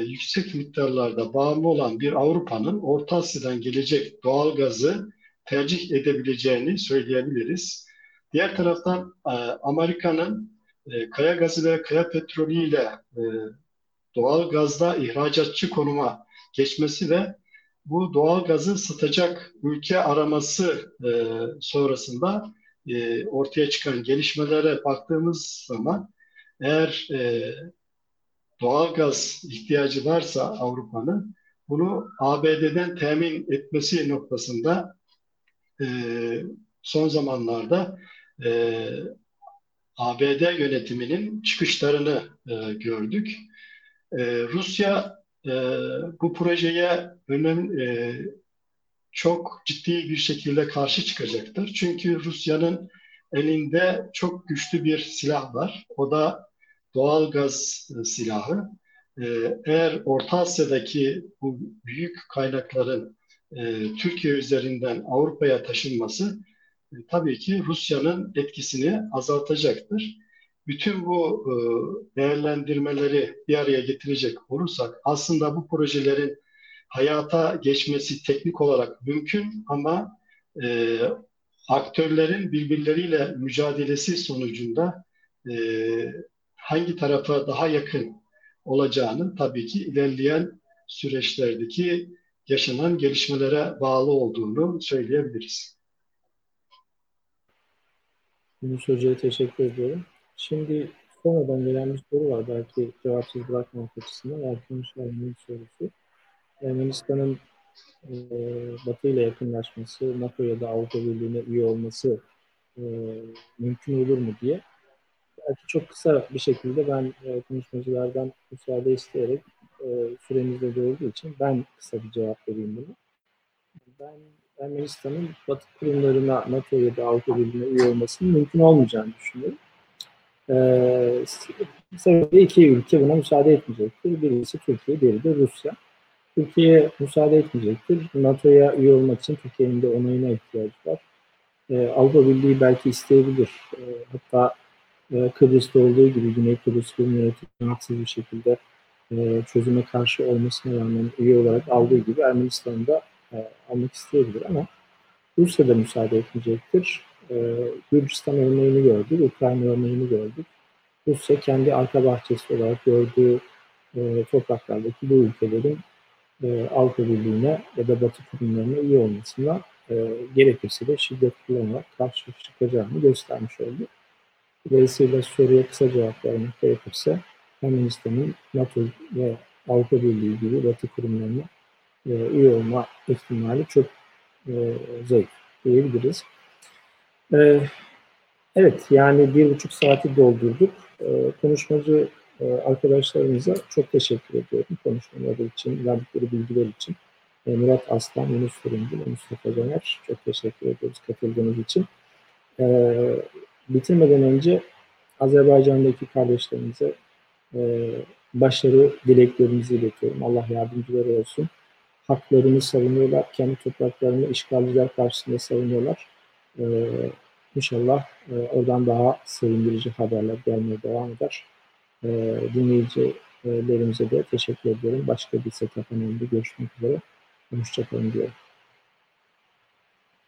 yüksek miktarlarda bağımlı olan bir Avrupa'nın Orta Asya'dan gelecek doğal gazı tercih edebileceğini söyleyebiliriz. Diğer taraftan Amerika'nın e, kaya gazı ve kaya petrolüyle e, doğal gazda ihracatçı konuma geçmesi ve bu doğal gazı satacak ülke araması e, sonrasında e, ortaya çıkan gelişmelere baktığımız zaman eğer e, doğal gaz ihtiyacı varsa Avrupa'nın bunu ABD'den temin etmesi noktasında e, son zamanlarda e, ABD yönetiminin çıkışlarını e, gördük. E, Rusya e, bu projeye önem, e, çok ciddi bir şekilde karşı çıkacaktır. Çünkü Rusya'nın elinde çok güçlü bir silah var. O da doğal gaz e, silahı. E, eğer Orta Asya'daki bu büyük kaynakların e, Türkiye üzerinden Avrupa'ya taşınması tabii ki Rusya'nın etkisini azaltacaktır. Bütün bu e, değerlendirmeleri bir araya getirecek olursak aslında bu projelerin hayata geçmesi teknik olarak mümkün ama e, aktörlerin birbirleriyle mücadelesi sonucunda e, hangi tarafa daha yakın olacağının tabii ki ilerleyen süreçlerdeki yaşanan gelişmelere bağlı olduğunu söyleyebiliriz. Yunus Hoca'ya teşekkür ediyorum. Şimdi sonradan gelen bir soru var. Belki cevapsız bırakmamak açısından. Erkan Şahin'in sorusu. Ermenistan'ın e, Batı ile yakınlaşması, NATO ya da Avrupa Birliği'ne üye olması e, mümkün olur mu diye. Belki çok kısa bir şekilde ben e, konuşmacılardan müsaade isteyerek e, süremiz de olduğu için ben kısa bir cevap vereyim bunu. Ben Ermenistan'ın Batı kurumlarına NATO ya da Avrupa Birliği'ne üye olmasının mümkün olmayacağını düşünüyorum. Ee, sebebi iki ülke buna müsaade etmeyecektir. Birisi Türkiye, diğeri de Rusya. Türkiye müsaade etmeyecektir. NATO'ya üye olmak için Türkiye'nin de onayına ihtiyacı var. Ee, Avrupa Birliği belki isteyebilir. Ee, hatta e, Kıbrıs'ta olduğu gibi Güney Kıbrıs Rum yönetimi haksız bir şekilde e, çözüme karşı olmasına rağmen üye olarak aldığı gibi Ermenistan'da e, almak isteyebilir ama Rusya da müsaade etmeyecektir. E, Gürcistan örneğini gördük, Ukrayna örneğini gördük. Rusya kendi arka bahçesi olarak gördüğü e, topraklardaki bu ülkelerin e, Avrupa Birliği'ne ya da Batı kurumlarına üye olmasına e, gerekirse de şiddet kullanarak karşı çıkacağını göstermiş oldu. Dolayısıyla soruya kısa cevap vermek gerekirse Ermenistan'ın NATO ve Avrupa Birliği gibi Batı kurumlarına e, üye olma ihtimali çok e, zayıf diyebiliriz. E, evet yani bir buçuk saati doldurduk. E, konuşmacı e, arkadaşlarımıza çok teşekkür ediyorum konuşmaları için, verdikleri bilgiler için. E, Murat Aslan, Yunus Fırıncı ve Mustafa Caner çok teşekkür ediyoruz katıldığınız için. E, bitirmeden önce Azerbaycan'daki kardeşlerimize e, başarı dileklerimizi iletiyorum. Allah yardımcıları olsun. Haklarını savunuyorlar. Kendi topraklarını işgalciler karşısında savunuyorlar. E, inşallah e, oradan daha sevindirici haberler gelmeye devam eder. E, dinleyicilerimize de teşekkür ediyorum. Başka bir setup önemli görüşmek üzere. Hoşçakalın diyorum.